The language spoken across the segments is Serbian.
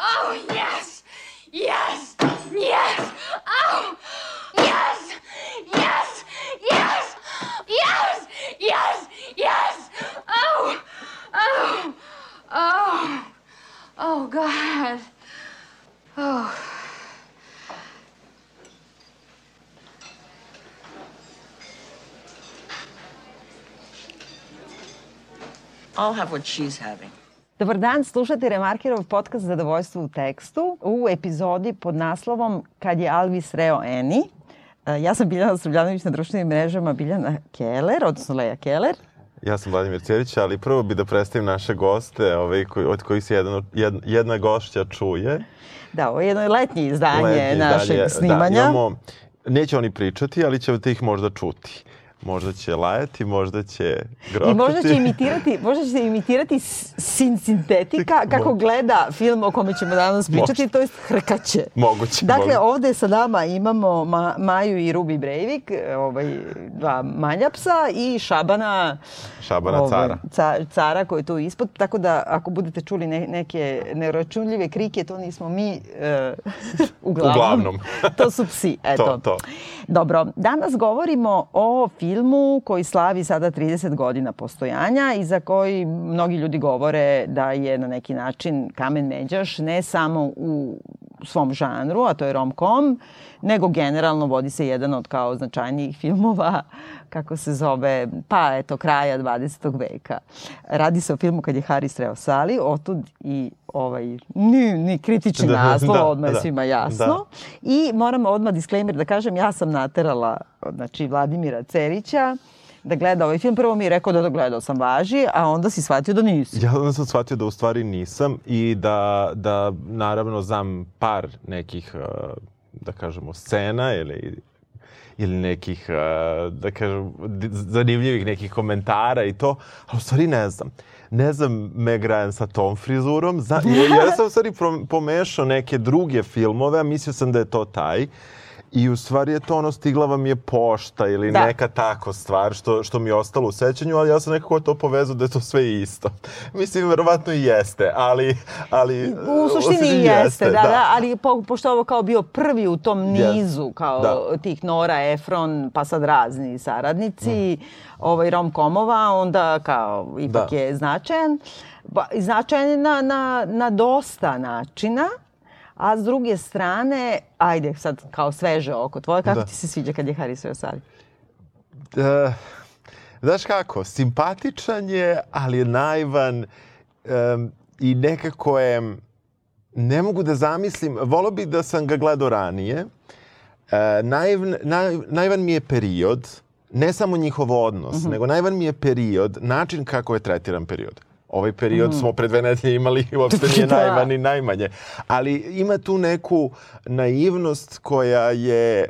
Oh, yes! Yes! Yes! Oh! Yes! Yes! Yes! Yes! Yes! Yes! Oh! Oh! Oh! Oh, God. Oh. I'll have what she's having. Dobar dan, slušate Remarkerov podcast Zadovoljstvo u tekstu u epizodi pod naslovom Kad je Alvis reo Eni. E, Ja sam Biljana Srbljanović na društvenim mrežama Biljana Keller, odnosno Leja Keller. Ja sam Vladimir Cerić, ali prvo bi da predstavim naše goste, ovaj, koji, od kojih se jedan, jedna, jedna gošća čuje. Da, ovo je jedno letnje izdanje Letnje našeg izdanje, snimanja. Da, imamo, neće oni pričati, ali ćete ih možda čuti. Možda će lajati, možda će grokati. I možda će imitirati, možda će imitirati sin sintetika kako gleda film o kome ćemo danas pričati, Možda. to jest hrkaće. Moguće, Dakle, moguće. ovde sa nama imamo Ma, Maju i Rubi Breivik, e, ovaj, dva maljapsa i Šabana, Šabana ovaj, cara. ca- cara koji je tu ispod. Tako da ako budete čuli ne, neke neuračunljive krike, to nismo mi e, uglavnom. Uglavnom. to su psi, eto. To, to. Dobro, danas govorimo o filmu koji slavi sada 30 godina postojanja i za koji mnogi ljudi govore da je na neki način kamen međaš ne samo u svom žanru, a to je rom-com, nego generalno vodi se jedan od kao značajnijih filmova, kako se zove, pa eto, kraja 20. veka. Radi se o filmu kad je Haris reo Sali, otud i ovaj, ni, ni kritični Da, naslov, da, odmah je da, svima jasno. da. I moram odmah disclaimer da kažem, ja sam naterala znači, Vladimira Cerića da gleda ovaj film. Prvo mi je rekao da da gledao sam važi, a onda si shvatio da nisi. Ja onda sam shvatio da u stvari nisam i da, da naravno znam par nekih, uh, da kažemo, scena ili ili nekih, uh, da kažem, zanimljivih nekih komentara i to, ali u stvari ne znam. Ne znam Meg Ryan sa tom frizurom. Zna, jer ja sam u stvari pomešao neke druge filmove, a mislio sam da je to taj. I u stvari je to ono stigla vam je pošta ili Da. neka tako stvar što, što mi je ostalo u sećanju, ali ja sam nekako to povezao da je to sve isto. Mislim, verovatno i jeste, ali... ali U suštini i jeste, da, da, ali po, pošto ovo kao bio prvi u tom Jeste. nizu kao Da. tih Nora, Efron, pa sad razni saradnici, ovaj rom-komova, onda kao ipak Da. je značajan. Ba, značajan je na, na, na dosta načina, a s druge strane, ajde sad kao sveže oko tvoje, kako Da. ti se sviđa kad je Haris Sali? E, znaš kako, simpatičan je, ali je naivan em, i nekako je, ne mogu da zamislim, volio bih da sam ga gledao ranije. E, naivan, naj, naivan mi je period, ne samo njihov odnos, nego naivan mi je period, način kako je tretiran period. Ovaj period smo pre dve nedelje imali i uopšte nije Da. naivan ni najmanje. Ali ima tu neku naivnost koja je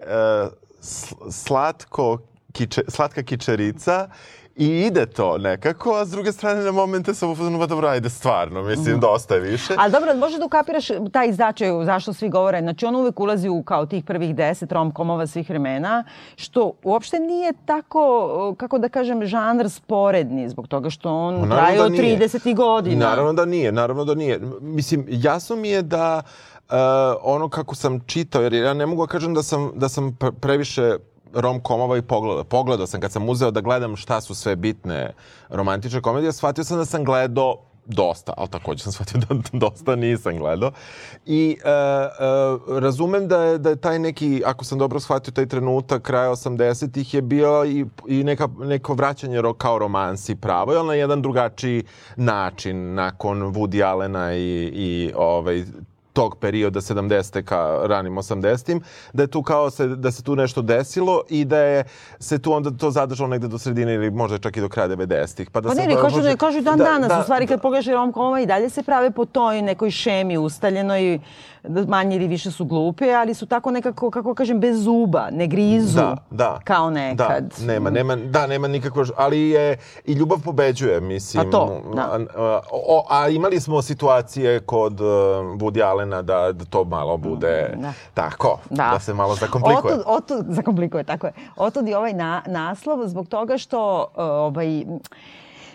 sl- slatko, kiče, slatka kičerica i ide to nekako, a s druge strane na momente sam ufazonu, dobro, ajde stvarno, mislim, dosta je više. Ali dobro, može da ukapiraš taj značaj zašto svi govore. Znači, on uvek ulazi u kao tih prvih deset romkomova svih vremena, što uopšte nije tako, kako da kažem, žanr sporedni, zbog toga što on naravno traje da od nije. 30. godina. Naravno da nije, naravno da nije. Mislim, jasno mi je da uh, ono kako sam čitao, jer ja ne mogu da kažem da sam, da sam pre- previše rom-komova i pogledao. Pogledao sam kad sam uzeo da gledam šta su sve bitne romantične komedije, shvatio sam da sam gledao dosta, ali takođe sam shvatio da dosta nisam gledao. I e, e, razumem da je, da je taj neki, ako sam dobro shvatio, taj trenutak kraja 80-ih je bio i, i neka, neko vraćanje ro, kao romansi pravo, ali na jedan drugačiji način nakon Woody Allena i, i ovaj, tog perioda 70. ka ranim 80. da je tu kao se, da se tu nešto desilo i da je se tu onda to zadržalo negde do sredine ili možda čak i do kraja 90-ih. Pa da Pa ne, ne, kažu, može- ne, kažu dan da- danas. da- u stvari, kad pogledaš romkomova i dalje se prave po toj nekoj šemi ustaljenoj, da manje ili više su glupe, ali su tako nekako, kako kažem, bez zuba, ne grizu, Da, da. kao nekad. Da, nema, nema, da, nema nikakvo, ali je, i ljubav pobeđuje, mislim. Pa to, da. A, a, o- a imali smo situacije kod uh, Woody Allena da, da to malo bude Da. tako, Da. da. se malo zakomplikuje. Otud, otud, zakomplikuje, tako je. Otud i ovaj na, naslov zbog toga što uh, ovaj,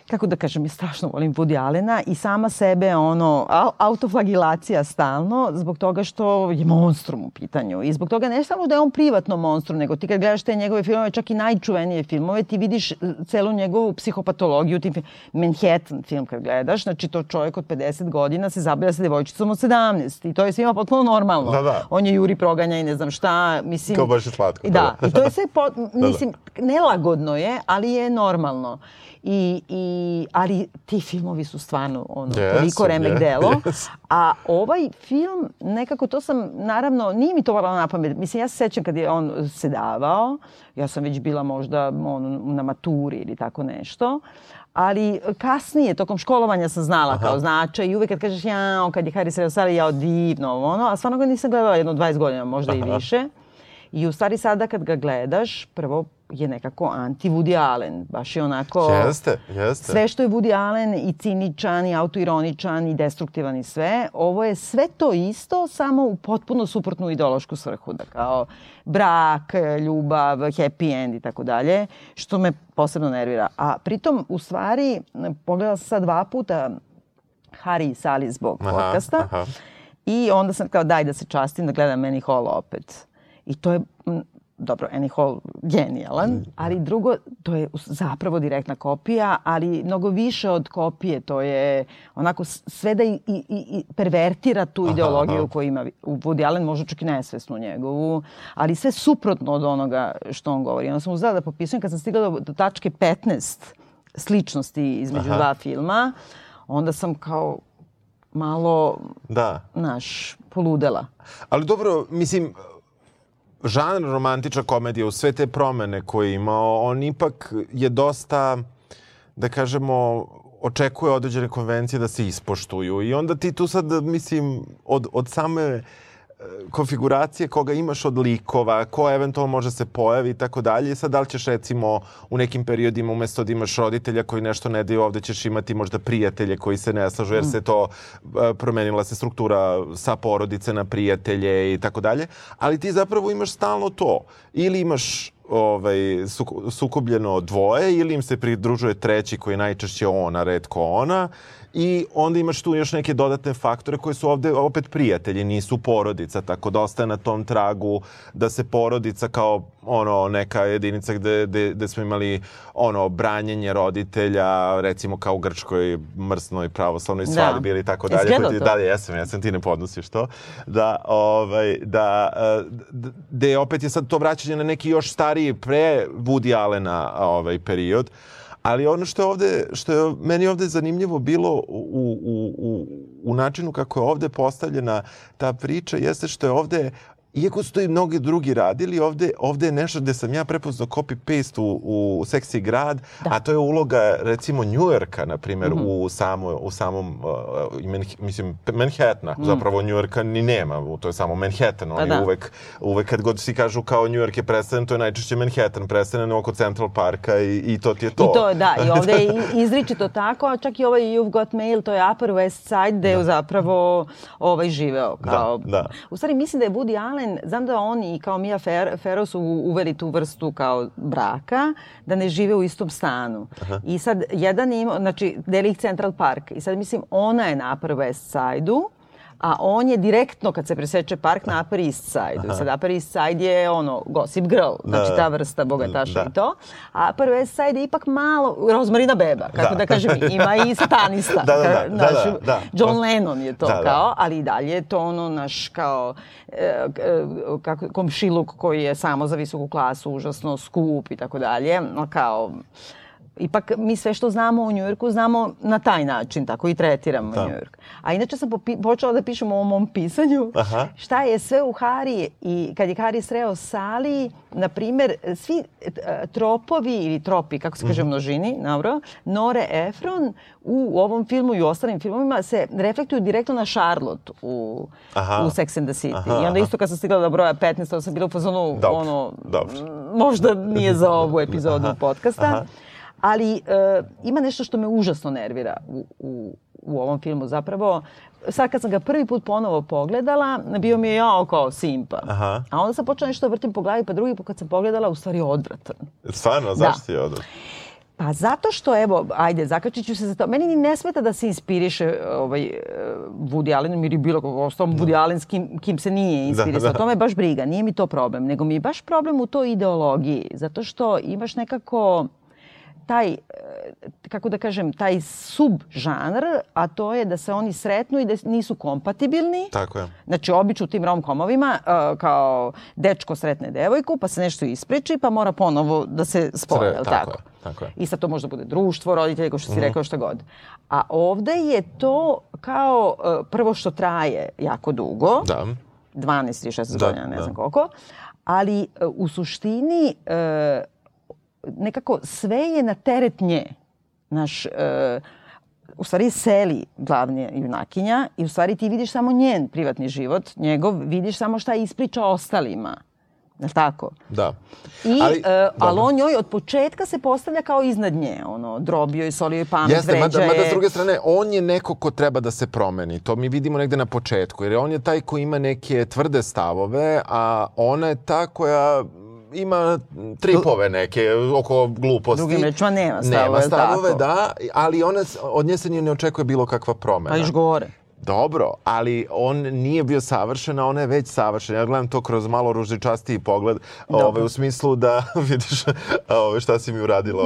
kako da kažem, ja strašno volim Woody Allena i sama sebe, ono, au- autoflagilacija stalno, zbog toga što je monstrum u pitanju. I zbog toga ne samo da je on privatno monstrum, nego ti kad gledaš te njegove filmove, čak i najčuvenije filmove, ti vidiš e, celu njegovu psihopatologiju. Tim film. Manhattan film kad gledaš, znači to čovjek od 50 godina se zabavlja sa devojčicom od 17 i to je svima potpuno normalno. Da, da. On je juri proganja i ne znam šta, mislim... To baš je slatko, Da, da. i to je sve, po, da. mislim, nelagodno je, ali je normalno. I, i, ali ti filmovi su stvarno ono, Jesu, toliko remek je, delo. jesu. A ovaj film, nekako to sam, naravno, nije mi to varalo na pamet. Mislim, ja se sećam kad je on se davao, ja sam već bila možda on, na maturi ili tako nešto. Ali kasnije, tokom školovanja sam znala Aha. kao značaj i uvek kad kažeš ja, kad je Haris Reosali, ja divno, ono, a stvarno ga nisam gledala jedno 20 godina, možda i više. I u stvari sada kad ga gledaš, prvo je nekako anti Woody Allen. Baš je onako... Jeste, jeste. Sve što je Woody Allen i ciničan i autoironičan i destruktivan i sve, ovo je sve to isto, samo u potpuno suprotnu ideološku svrhu. Da kao brak, ljubav, happy end i tako dalje, što me posebno nervira. A pritom, u stvari, pogledala sam sad dva puta Harry i Sally zbog Aha, podcasta. aha. I onda sam kao daj da se častim da gledam Annie Hall opet. I to je, dobro, Annie Hall genijalan, ali drugo, to je zapravo direktna kopija, ali mnogo više od kopije, to je onako sve da i, i, i pervertira tu ideologiju aha. koju ima u Woody Allen, možda čak i nesvesnu njegovu, ali sve suprotno od onoga što on govori. Onda sam uzela da popisujem, kad sam stigla do, do tačke 15 sličnosti između Aha. dva filma, onda sam kao malo, Da. naš, poludela. Ali dobro, mislim, žanr romantična komedija u sve te promene koje je imao, on ipak je dosta, da kažemo, očekuje određene konvencije da se ispoštuju. I onda ti tu sad, mislim, od, od same konfiguracije koga imaš od likova, ko eventualno može se pojavi i tako dalje. Sad da li ćeš recimo u nekim periodima umesto da imaš roditelja koji nešto ne daju, ovde ćeš imati možda prijatelje koji se ne slažu jer se to e, promenila se struktura sa porodice na prijatelje i tako dalje. Ali ti zapravo imaš stalno to. Ili imaš ovaj, suko- sukobljeno dvoje ili im se pridružuje treći koji je najčešće on, a redko ona. I onda imaš tu još neke dodatne faktore koji su ovde opet prijatelji, nisu porodica, tako da ostaje na tom tragu da se porodica kao ono neka jedinica gde, gde, gde smo imali ono branjenje roditelja, recimo kao u grčkoj mrsnoj pravoslavnoj Da. svadbi ili tako dalje. gledao koji ti- to? Da, jesam, jesam, ti ne podnosiš to. Da, ovaj, da, e, d- gde opet je sad to vraćanje na neki još stariji pre Woody Allena ovaj, period. Ali ono što je ovde, što je meni ovde zanimljivo bilo u, u, u, u načinu kako je ovde postavljena ta priča, jeste što je ovde Iako su to i mnogi drugi radili, ovde, ovde je nešto gde sam ja prepoznao copy-paste u, u Seksi grad, Da. a to je uloga, recimo, Njujorka, na primjer, u, samo, u samom, uh, Manh- mislim, Manhattana. Zapravo Njujorka ni nema, to je samo Manhattan. Oni da. uvek, uvek kad god svi kažu kao Njujork je predstavljen, to je najčešće Manhattan predstavljen oko Central Parka i, i to ti je to. I to je, da, i ovde je izričito tako, a čak i ovaj You've Got Mail, to je Upper West Side, gde je zapravo ovaj živeo. Kao, Da, da. U stvari, mislim da je Woody Allen, znam da on i kao Mia Fer, Farrow su uveli tu vrstu kao braka, da ne žive u istom stanu. I sad, jedan ima, znači, deli ih Central Park. I sad, mislim, ona je na Upper West Side-u, a on je direktno kad se preseče park na Upper East Side. I sad Upper East Side je ono Gossip Girl, znači da. ta vrsta bogataša Da. i to. A Upper West Side je ipak malo rozmarina beba, kako Da. da, kažem, ima i satanista. Da, da, da, da, naš, da, da. John Lennon je to Da, da. kao, ali i dalje je to ono naš kao e, e, kako, komšiluk koji je samo za visoku klasu, užasno skup i tako dalje. Kao, ipak mi sve što znamo o Njujorku znamo na taj način, tako i tretiramo Da. Njujork. A inače sam počela da pišem o mom pisanju Aha. šta je sve u Hari i kad je Hari sreo Sali, na primer, svi e, tropovi ili tropi, kako se kaže Mhm. u množini, dobro, Nore Efron u ovom filmu i u ostalim filmovima se reflektuju direktno na Charlotte u, Aha. u Sex and the City. Aha, I onda aha. isto kad sam stigla do broja 15, onda sam bila u fazonu, Dobro, ono, dobro. možda nije za ovu epizodu podcasta. aha. Ali e, ima nešto što me užasno nervira u, u, u ovom filmu. Zapravo, sad kad sam ga prvi put ponovo pogledala, bio mi je jao kao simpa. Aha. A onda sam počela nešto da vrtim po glavi, pa drugi put kad sam pogledala, u stvari odvratan. Stvarno, zašto ti je odvrat? Pa zato što, evo, ajde, zakačit ću se za to. Meni ni ne smeta da se inspiriše ovaj, Woody Allenom ili bilo kog ostalom Woody Allen s kim, kim se nije inspirisao. da. To me baš briga, nije mi to problem. Nego mi je baš problem u toj ideologiji. Zato što imaš nekako taj, eh, kako da kažem, taj subžanr, a to je da se oni sretnu i da nisu kompatibilni. Tako je. Znači, obično u tim rom-komovima, uh, kao dečko sretne devojku, pa se nešto ispriči, pa mora ponovo da se spoje, Sre- tako tako? je, tako je. I sad to može da bude društvo, roditelji, kao što Mhm. si rekao, šta god. A ovde je to kao, uh, prvo što traje jako dugo, Da. 12 ili 16 Da, godina, ne da. znam koliko, ali u suštini nekako sve je na teret nje. Naš, uh, u stvari seli glavnja junakinja i u stvari ti vidiš samo njen privatni život, njegov, vidiš samo šta ispriča ostalima. Je li tako? Da. I, Ali, uh, ali on njoj od početka se postavlja kao iznad nje. Ono, drobio i solio i pamet, Jeste, vređa mada, je. mada s druge strane, on je neko ko treba da se promeni. To mi vidimo negde na početku, jer on je taj ko ima neke tvrde stavove, a ona je ta koja ima tripove neke oko gluposti. Drugim rečima, nema stavove, Nema stavove, tako? da, ali ona, od nje se ne očekuje bilo kakva promena. Pa iš gore. Dobro, ali on nije bio savršen, a ona je već savršena. Ja gledam to kroz malo ružičastiji pogled, ove, u smislu da vidiš ove, šta si mi uradila.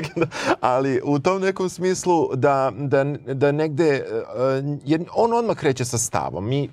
Ali u tom nekom smislu da, da, da negde, e, jer on odmah kreće sa stavom. Mi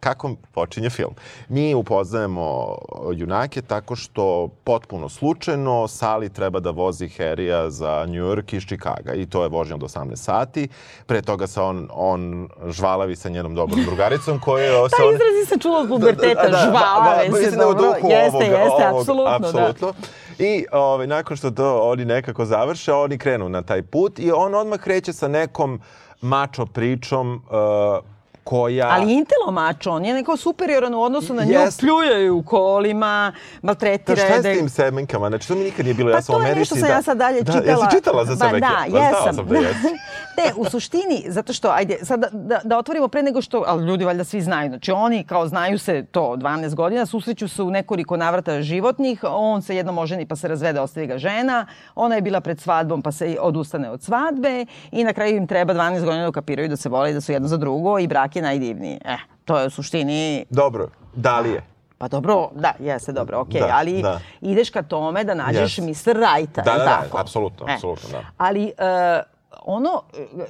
kako počinje film. Mi upoznajemo junake tako što potpuno slučajno Sally treba da vozi Harrya za New York iz Čikaga i to je vožnja od 18 sati. Pre toga se on, on žvalavi sa njenom dobrom drugaricom koje se Taj on... izraz se čuo od puberteta, Da, da, da, žvalave da, se da je dobro. duhu Jeste, ovoga- jeste, ovog- apsolutno, da. apsolutno. I ovaj, nakon što to oni nekako završe, oni krenu na taj put i on odmah kreće sa nekom mačo pričom uh, koja... Ali intelo mačo, on je neko superioran u odnosu na nju, Jest. pljuje ju u kolima, Da, maltretira šta je da s tim semenkama? Znači, to mi nikad nije bilo Pa jasno u to je Americi. nešto sam da, ja sad dalje da, čitala. Jesi čitala za Ba, semenke? Da, Pa jesam. sam da jesi. ne, u suštini, zato što, ajde, sad da, da, da otvorimo pre nego što, ali ljudi valjda svi znaju, znači oni kao znaju se to 12 godina, susreću se u nekoliko navrata životnih, on se jednom oženi pa se razvede, ostavi ga žena, ona je bila pred svadbom pa se odustane od svadbe i na kraju im treba 12 godina da ukapiraju da se vole i da su jedno za drugo i brak je najdivniji. Eh, to je u suštini Dobro, da li je? Pa dobro, da, jeste dobro, okej, Da, ali da. ideš ka tome da nađeš Jeste. Mr. Right-a, Da, da, da, tako? apsolutno, E, apsolutno, da. Ali e, ono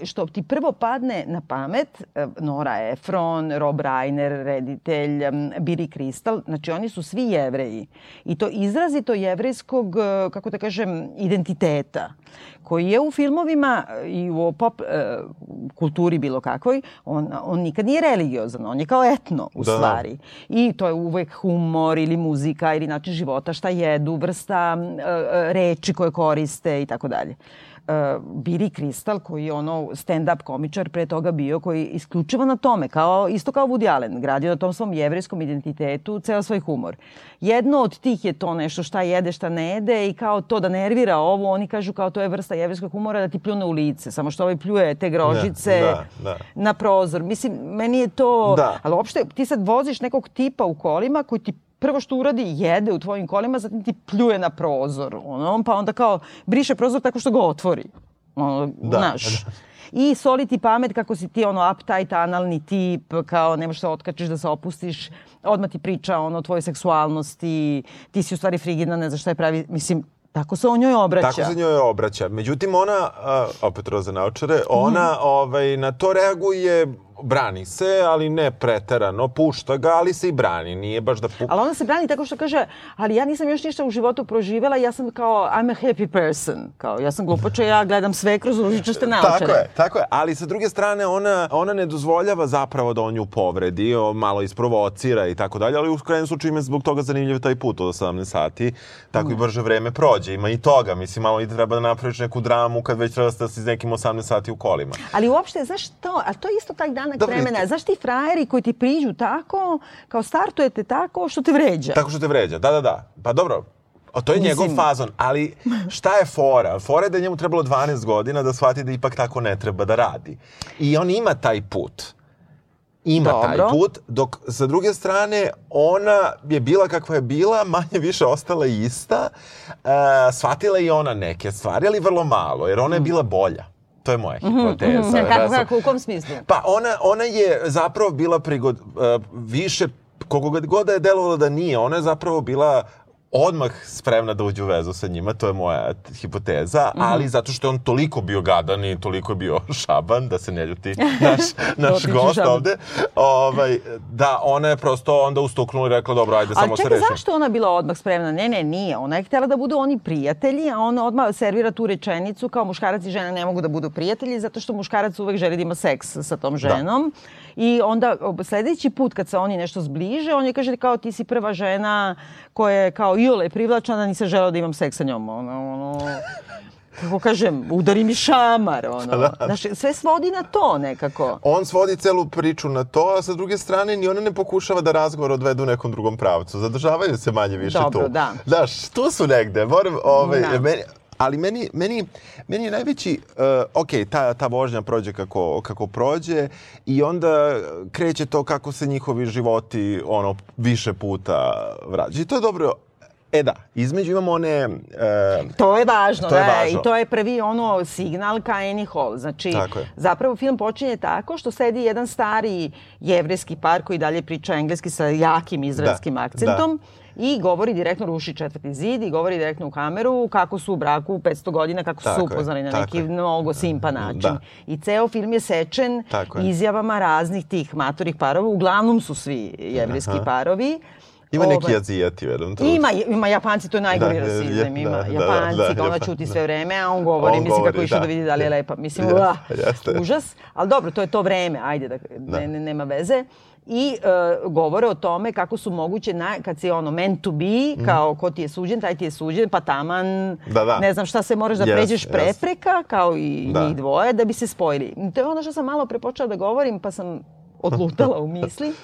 e, što ti prvo padne na pamet, e, Nora Ephron, Rob Reiner, reditelj, m, Billy Crystal, znači oni su svi jevreji. I to izrazito jevrejskog, e, kako da kažem, identiteta koji je u filmovima i u pop e, kulturi bilo kakvoj, on, on nikad nije religiozan, on je kao etno u Da, da. stvari. I to je uvek humor ili muzika ili način života, šta jedu, vrsta e, reči koje koriste i tako dalje. Uh, Billy Crystal koji je ono stand-up komičar pre toga bio koji je isključivo na tome, kao, isto kao Woody Allen, gradio na tom svom jevrijskom identitetu ceo svoj humor. Jedno od tih je to nešto šta jede, šta ne jede i kao to da nervira ovo, oni kažu kao to je vrsta jevrijskog humora da ti pljune u lice, samo što ovaj pljuje te grožice Da, da. na prozor. Mislim, meni je to... Da. Ali uopšte, ti sad voziš nekog tipa u kolima koji ti prvo što uradi jede u tvojim kolima, zatim ti pljuje na prozor. Ono, pa onda kao briše prozor tako što ga otvori. Ono, Da, znaš. I soli ti pamet kako si ti ono uptight, analni tip, kao ne možeš se otkačiš da se opustiš, odmah ti priča ono o tvojoj seksualnosti, ti si u stvari frigidna, ne znaš šta je pravi, mislim, tako se o njoj obraća. Tako se njoj obraća. Međutim, ona, a, opet roza naočare, ona Mhm. ovaj, na to reaguje, brani se, ali ne preterano, pušta ga, ali se i brani. Nije baš da... Pu... Ali ona se brani tako što kaže, ali ja nisam još ništa u životu proživela, ja sam kao, I'm a happy person. Kao, ja sam glupoča, ja gledam sve kroz ružičaste naočare. Tako je, tako je. Ali sa druge strane, ona, ona ne dozvoljava zapravo da on nju povredi, malo isprovocira i tako dalje, ali u krajnjem slučaju ima zbog toga zanimljiv taj put od 18 sati, tako i brže vreme prođe. Ima i toga, mislim, malo i treba da napraviš neku dramu kad već treba da si s nekim 18 sati u kolima. Ali uopšte, znaš to, a to je isto taj danak Dobro, vremena. Znaš ti frajeri koji ti priđu tako, kao startujete tako što te vređa. Tako što te vređa, da, da, da. Pa dobro, o, to je Mislim- njegov fazon, ali šta je fora? Fora je da je njemu trebalo 12 godina da shvati da ipak tako ne treba da radi. I on ima taj put. ima taj Dobro. put, dok sa druge strane ona je bila kakva je bila, manje više ostala ista, e, shvatila je i ona neke stvari, ali vrlo malo, jer ona je bila bolja. To je moja hipoteza. Ne, kako, Razum- kako, u kom smislu? Pa ona, ona je zapravo bila prigod, uh, više, koliko god- god da je delovalo da nije, ona je zapravo bila odmah spremna da uđe u vezu sa njima, to je moja hipoteza, Mhm. ali zato što je on toliko bio gadan i toliko je bio šaban, da se ne ljuti naš, naš gost šaban. ovde, ovaj, da ona je prosto onda ustuknula i rekla, dobro, ajde, samo Ali se rešim. zašto je ona bila odmah spremna? Ne, ne, nije. Ona je htjela da budu oni prijatelji, a ona odmah servira tu rečenicu kao muškarac i žena ne mogu da budu prijatelji zato što muškarac uvek želi da ima seks sa tom ženom. I onda sledeći put kad se oni nešto zbliže, on je kaže kao ti si prva žena koja je kao iole privlačna da nisam želeo da imam seks sa njom. Ono, ono, kako kažem, udari mi šamar. Ono. Znaš, sve svodi na to nekako. On svodi celu priču na to, a sa druge strane ni ona ne pokušava da razgovor odvedu u nekom drugom pravcu. Zadržavaju se manje više Dobro, tu. da. Znaš, tu su negde. Moram, ovaj, Da. meni, ali meni, meni, meni je najveći, uh, ok, ta, ta vožnja prođe kako, kako prođe i onda kreće to kako se njihovi životi ono više puta vraćaju. I to je dobro. E da, između imamo one... Uh, To je važno, To je da, važno. i to je prvi ono signal ka Annie Hall. Znači, je. zapravo film počinje tako što sedi jedan stari jevrijski par koji dalje priča engleski sa jakim izraelskim Da, akcentom i govori direktno ruši četvrti zid i govori direktno u kameru kako su u braku 500 godina, kako su Tako je, upoznali na neki je. mnogo simpa način. Da. I ceo film je sečen Tako je. izjavama raznih tih matorih parova. Uglavnom su svi jevrijski Aha. parovi. Ima neki Ovaj, azijati u jednom trenutku. ima, ima Japanci, to je najgori Da, rasizam. je- Ima da, da, Japanci, da, kao ona čuti da. sve vreme, a on govori, On mislim kako govori, išao da da. vidi da li je lepa. Mislim, Jeste, uh, jeste. užas. Ali dobro, to je to vreme, ajde, da, ne, ne, nema veze. I uh, govore o tome kako su moguće, na, kad si ono meant to be, kao ko ti je suđen, taj ti je suđen, pa taman. Da, da. ne znam šta se moraš da Jeste, pređeš jeste. prepreka, kao i Da. njih dvoje, da bi se spojili. To je ono što sam malo prepočela da govorim, pa sam odlutala u misli.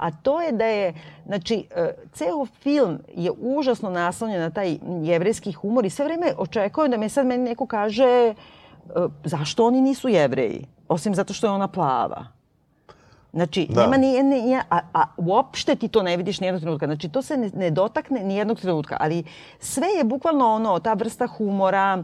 A to je da je, znači, e, ceo film je užasno naslonjen na taj jevrejski humor i sve vreme očekujem da me sad meni neko kaže e, zašto oni nisu jevreji, osim zato što je ona plava. Znači, Da. nema ni jedne, ni- a, a uopšte ti to ne vidiš nijednog trenutka. Znači, to se ne, ne dotakne nijednog trenutka. Ali sve je bukvalno ono, ta vrsta humora,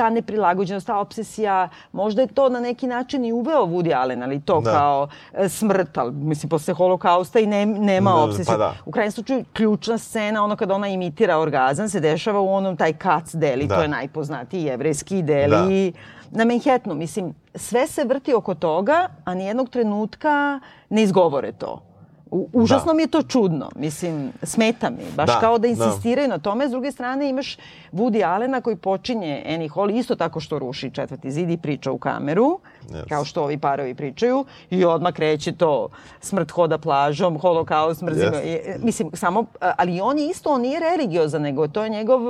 ta neprilagođenost, ta obsesija, možda je to na neki način i uveo Woody Allen, ali to Da. kao e, smrt, ali mislim, posle holokausta i ne, nema Da, obsesije. pa da. U krajnjem slučaju, ključna scena, ono kada ona imitira orgazam, se dešava u onom taj kac deli, Da. to je najpoznatiji jevrejski deli na Manhattanu. Mislim, sve se vrti oko toga, a nijednog trenutka ne izgovore to. U, užasno Da. mi je to čudno. Mislim, smeta mi. Baš Da, kao da da. insistiraju na tome. S druge strane imaš Woody Allena koji počinje Annie Hall isto tako što ruši četvrti zid i priča u kameru. Yes. Kao što ovi parovi pričaju. I odmah kreće to smrt hoda plažom, holokaust, mrzimo. Yes. Mislim, samo, ali on je isto, on nije religiozan, nego to je njegov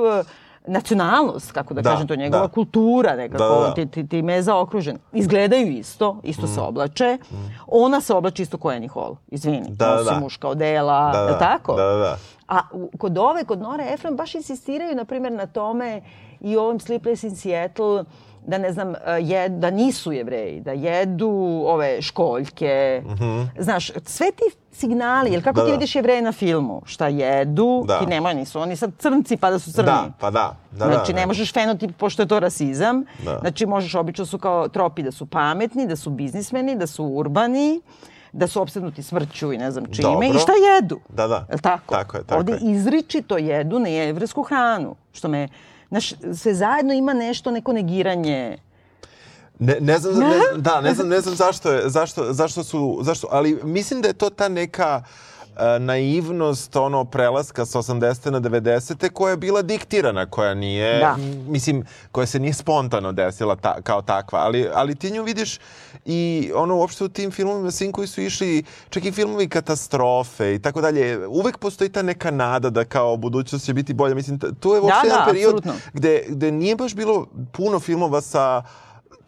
nacionalnost, kako da, Da, kažem, to je njegova da. kultura nekako, Da, da, da. Ti, ti, time je zaokružen. Izgledaju isto, isto se oblače. Ona se oblači isto kao Annie Hall, izvini. Da, da, Nosi da. muška odela, Da, da, tako? da, da, da. A kod ove, kod Nore Ephron, baš insistiraju, na primjer, na tome i u ovom Sleepless in Seattle, da ne znam, eh, jed, da nisu jevreji, da jedu ove školjke. Znaš, sve ti signali, jer kako. Da, ti da. vidiš jevreje na filmu? Šta jedu, Da. ti nemoj, nisu oni sad crnci pa da su crni. Da, pa da. da znači, da, ne možeš fenotip, pošto je to rasizam. Da. Znači, možeš, obično su kao tropi da su pametni, da su biznismeni, da su urbani, da su opsednuti smrću i ne znam čime. Dobro. I šta jedu? Da, da. Jel tako? Tako je, tako Ovde je. izričito jedu nejevresku hranu. Što me, znaš, sve zajedno ima nešto, neko negiranje. Ne, ne znam, ne, da, ne znam, ne znam zašto, je, zašto, zašto su, zašto, ali mislim da je to ta neka e, naivnost ono prelaska sa 80. na 90. koja je bila diktirana, koja nije, Da. mislim, koja se nije spontano desila ta, kao takva, ali, ali ti nju vidiš i ono uopšte u tim filmovima svim koji su išli, čak i filmovi katastrofe i tako dalje, uvek postoji ta neka nada da kao budućnost će biti bolja. Mislim, tu je uopšte Da, jedan da, period apsolutno. gde, gde nije baš bilo puno filmova sa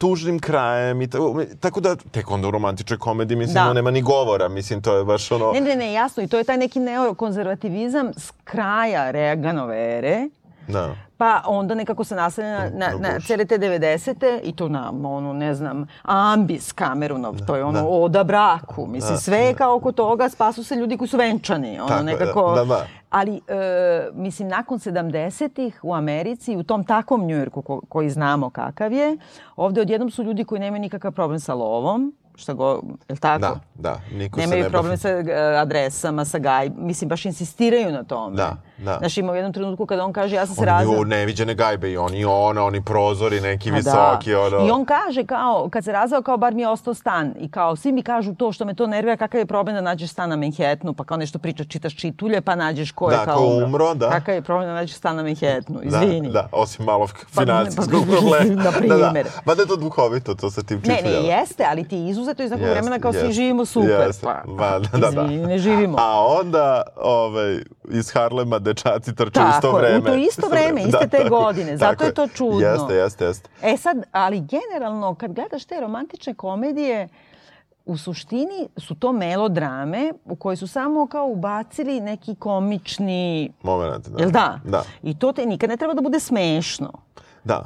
tužnim krajem i tako, tako da tek onda u romantičnoj komediji mislim da. Da. nema ni govora, mislim to je baš ono... Ne, ne, ne, jasno. I to je taj neki neokonzervativizam s kraja Reaganove ere. Da. Pa onda nekako se naslanja na, na, Na cele te 90. i to na, ono, ne znam, Ambis Cameronov, to je ono da. oda braku. Mislim, Da, sve je kao oko toga, spasu se ljudi koji su venčani. Ono, Tako je, nekako, da, da. Ali, e, mislim, nakon 70-ih u Americi, u tom takvom Njujorku ko, koji znamo kakav je, ovde odjednom su ljudi koji nemaju nikakav problem sa lovom, šta go, je li tako? Da, da. Niko se Nemaju ne problem sa e, adresama, sa gaj, mislim, baš insistiraju na tome. Da, da. Znaš, ima u jednom trenutku kada on kaže, ja sam se Oni razveo... imaju neviđene gajbe i oni ona, oni prozori neki Pa visoki, ono. I on kaže kao, kad se razveo, kao bar mi je ostao stan. I kao, svi mi kažu to što me to nervira, kakav je problem da nađeš stan na Manhattanu, pa kao nešto pričaš, čitaš čitulje, pa nađeš ko je Da, kao umro. umro, da. Kakav je problem da nađeš stan na Manhattanu, Da, izvini. da, osim malo Pa, finansijskog pa, problema. na Da, primer. da. Mada je to duhovito, to sa tim Ne, čituljama. ne, jeste, ali ti izuzeto iz nekog vremena kao svi jeste, živimo super. jeste. Pa, Ma, da, da, da. izvini, ne živimo. A onda ovaj, iz Harlema dečaci trče u Tako isto je, u vreme. to isto vreme, iste te tako- godine, zato tako je to čudno. Jeste, jeste, jeste. E sad, ali generalno, kad gledaš te romantične komedije, u suštini su to melodrame u koje su samo kao ubacili neki komični... Moment, da. Jel da? Da, I to te nikad ne treba da bude smešno. da.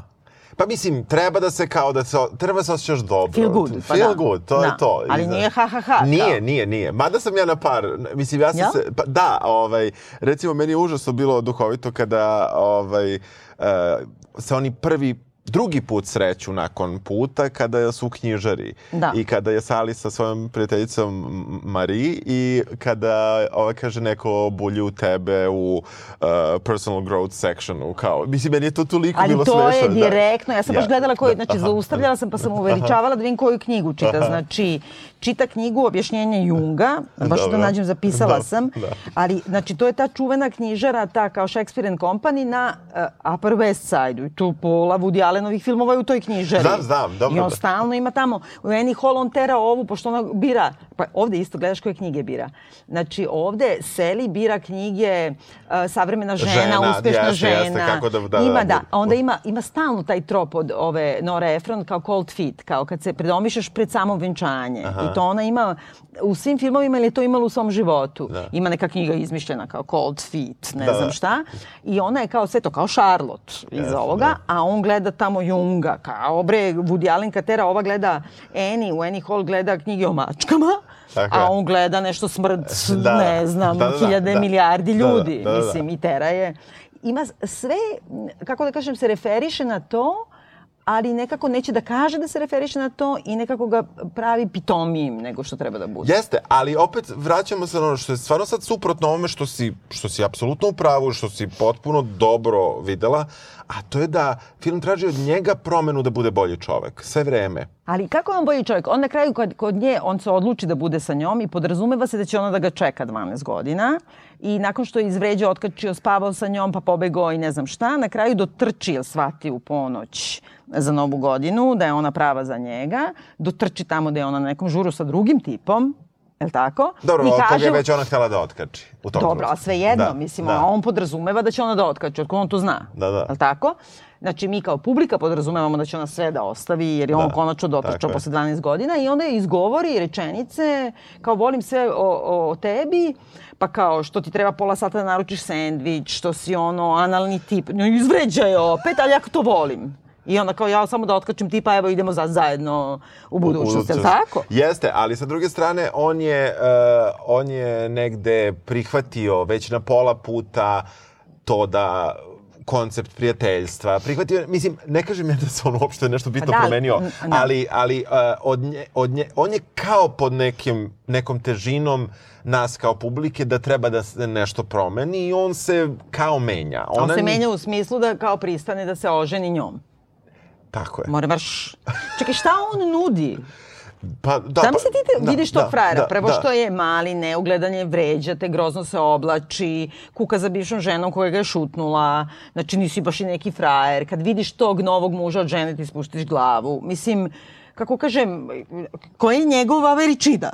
Pa mislim, treba da se kao da se, treba da se osjećaš dobro. Feel good, pa Feel da. good, to Da. je to. Ali znaš- nije ha, ha, ha, Nije, kao. nije, nije. Mada sam ja na par, mislim, ja sam Jel? se, pa, da, ovaj, recimo, meni je užasno bilo duhovito kada, ovaj, uh, se oni prvi drugi put sreću nakon puta kada su u knjižari. Da. I kada je Sali sa svojom prijateljicom M- Marie i kada ova kaže neko bulji u tebe u uh, personal growth sectionu. Kao, mislim, meni je to toliko Ali bilo to smešno. je da. direktno, ja sam baš Ja, gledala koju, da, znači aha. zaustavljala sam pa sam uveličavala da vidim koju knjigu čita. Znači, čita knjigu objašnjenja Junga, baš Dobro. to nađem, zapisala Da, sam, da. ali znači to je ta čuvena knjižara, ta kao Shakespeare and Company na uh, Upper West Side-u i tu pola Woody Allenovih filmova je u toj knjižari. Znam, znam, dobro I on stalno ima tamo, u Annie Hall on tera ovu, pošto ona bira, pa ovde isto gledaš koje knjige bira. Znači ovde Seli bira knjige uh, Savremena žena, Žena, uspešna jeste, žena. jeste, kako da- da, ima, da, da, da. onda ima, ima stalno taj trop od ove Nora Ephron kao cold feet, kao kad se predomišljaš pred samo venčanje. I to ona ima u svim filmovima ili je to imala u svom životu. Da. Ima neka knjiga izmišljena kao cold feet, ne Da, znam da. šta. I ona je kao sve to, kao Charlotte iz Jeste, ovoga, da. a on gleda tamo Junga, kao bre, Woody Allen Katera, ova gleda Annie, u Annie Hall gleda knjige o mačkama, Tako a on gleda nešto smrt, Da, ne znam, da, da, hiljade da. milijardi da, ljudi, da, da, da. mislim, i tera je. Ima sve, kako da kažem, se referiše na to, ali nekako neće da kaže da se referiše na to i nekako ga pravi pitomijim nego što treba da bude. Jeste, ali opet vraćamo se na ono što je stvarno sad suprotno ovome što si, što si apsolutno u pravu, što si potpuno dobro videla, a to je da film traži od njega promenu da bude bolji čovek. Sve vreme. Ali kako je on bolji čovjek? On na kraju kod, kod nje, on se odluči da bude sa njom i podrazumeva se da će ona da ga čeka 12 godina. I nakon što je izvređao, otkačio, spavao sa njom, pa pobegao i ne znam šta, na kraju dotrči, jel shvati u ponoć za novu godinu, da je ona prava za njega, dotrči tamo da je ona na nekom žuru sa drugim tipom, Jel tako? Dobro, I koga kaže- je već ona htjela da otkači. U tom Dobro, a trenutku. svejedno, Da, mislim, da. on podrazumeva da će ona da otkače, od on to zna. Da, da. Jel tako? Znači, mi kao publika podrazumevamo da će ona sve da ostavi, jer je on Da, konačno tako dotrčao je. posle 12 godina i onda je izgovori rečenice kao volim sve o, o tebi, pa kao što ti treba pola sata da naručiš sendvič, što si ono analni tip, no, izvređa je opet, ali ja to volim. I onda kao ja samo da otkačim tipa, evo idemo za, zajedno u budućnost, jel tako? Jeste, ali sa druge strane on je, uh, on je negde prihvatio već na pola puta to da koncept prijateljstva. Prihvatio, mislim, ne kažem ja da se on uopšte nešto bitno da, promenio, da. ali, ali uh, od nje, od nje, on je kao pod nekim, nekom težinom nas kao publike da treba da se nešto promeni i on se kao menja. On Ona se ni- menja u smislu da kao pristane da se oženi njom. Tako je. Mora baš... Čekaj, šta on nudi? Pa, da, Zamisli ti te, da, vidiš tog da, frajera, da, prvo da. što je mali, neugledan je, vređa te, grozno se oblači, kuka za bivšom ženom koja ga je šutnula, znači nisi baš i neki frajer. Kad vidiš tog novog muža od žene ti spuštiš glavu. Mislim, kako kažem, koja je njegova veličina?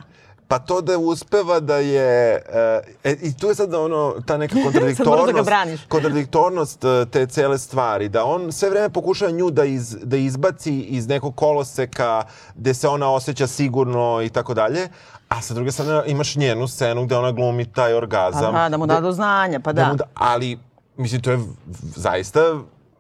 Pa to da uspeva da je... E, e, I tu je sad ono, ta neka da kontradiktornost, braniš. kontradiktornost e, te cele stvari. Da on sve vreme pokušava nju da, iz, da izbaci iz nekog koloseka gde se ona osjeća sigurno i tako dalje. A sa druge strane imaš njenu scenu gde ona glumi taj orgazam. Pa da, da mu da do znanja, pa Da da. da, ali mislim, to je zaista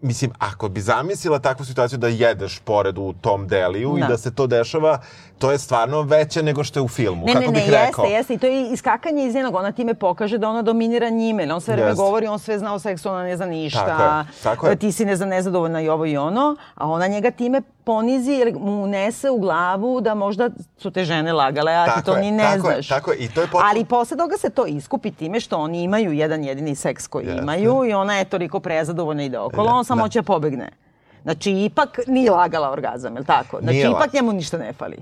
Mislim, ako bi zamislila takvu situaciju da jedeš pored u tom deliju Da. i da se to dešava, to je stvarno veće nego što je u filmu. Ne, Kako ne, ne, bih rekao? jeste, jeste. I to je iskakanje iz njenog. Ona time pokaže da ona dominira njime. On sve vreme govori, on sve zna o seksu, ona ne zna ništa. Tako je, tako je. Ti si ne znam, nezadovoljna i ovo i ono. A ona njega time ponizi jer mu unese u glavu da možda su te žene lagale, a ti Tako to je, ni ne tako je, znaš. tako je. I to je potpuno- Ali posle toga se to iskupi time što oni imaju jedan jedini seks koji Jeste. imaju i ona je toliko prezadovoljna ide okolo, on samo Da. hoće da pobegne. Znači, ipak nije lagala orgazam, je li tako? Znači, Nije ipak njemu ništa ne fali.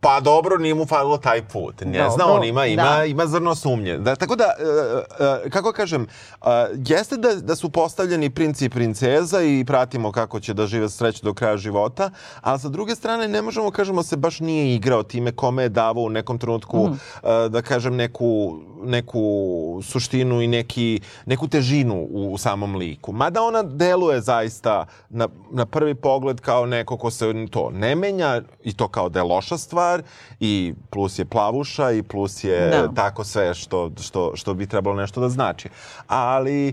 Pa dobro, nije mu falilo taj put. Ne Dobro, zna, on ima, ima, da. ima zrno sumnje. Da, tako da, e, e, kako kažem, e, jeste da, da su postavljeni princi i princeza i pratimo kako će da žive sreću do kraja života, ali sa druge strane ne možemo kažemo se baš nije igrao time kome je davao u nekom trenutku, e, da kažem, neku, neku suštinu i neki, neku težinu u, u samom liku. Mada ona deluje zaista na, na prvi pogled kao neko ko se to ne menja i to kao da je loša stvar i plus je plavuša i plus je Da. tako sve što, što, što bi trebalo nešto da znači. Ali e,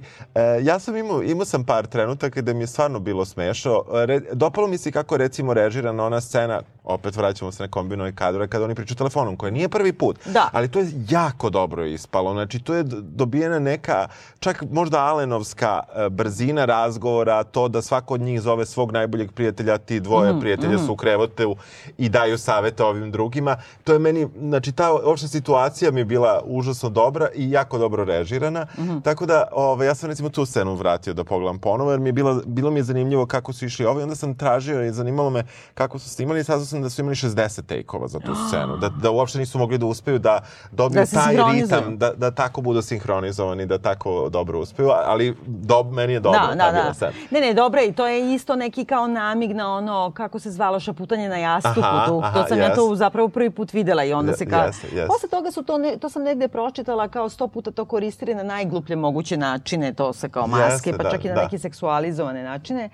ja sam imao, imao sam par trenutaka gde mi je stvarno bilo smešao. Re, dopalo mi se kako recimo režirana ona scena, opet vraćamo se na kombinove kadrove, kada oni pričaju telefonom, koje nije prvi put. Da. Ali to je jako dobro ispalo. Znači, tu je dobijena neka, čak možda Alenovska e, brzina razgovora, to da svako od njih zove svog najboljeg prijatelja, ti dvoje Mhm, prijatelja su u krevotu i daju savete ovim drugima. To je meni, znači, ta opšta situacija mi je bila užasno dobra i jako dobro režirana. Mhm. Tako da, ove, ja sam recimo tu scenu vratio da pogledam ponovo, jer mi je bilo, bilo mi je zanimljivo kako su išli ovo i onda sam tražio i zanimalo me kako su snimali i saznao sam da su imali 60 take-ova za tu scenu. Da, da uopšte nisu mogli da uspeju da dobiju Da taj ritam, da, da tako budu sinhronizovani, da tako dobro uspeju, ali do, meni je dobro Da, da, da. scena. Ne, ne, dobro i to je isto neki kao namig na ono, kako se zvalo, šaputanje na jastuku. Aha, tu. aha, to sam ja jes. to zapravo prvi put videla i onda se kao... jeste, jeste. Posle toga su to, ne, to sam negde pročitala kao sto puta to koristili na najgluplje moguće načine, to se kao maske, Jeste, pa da, čak i na da. neke seksualizovane načine.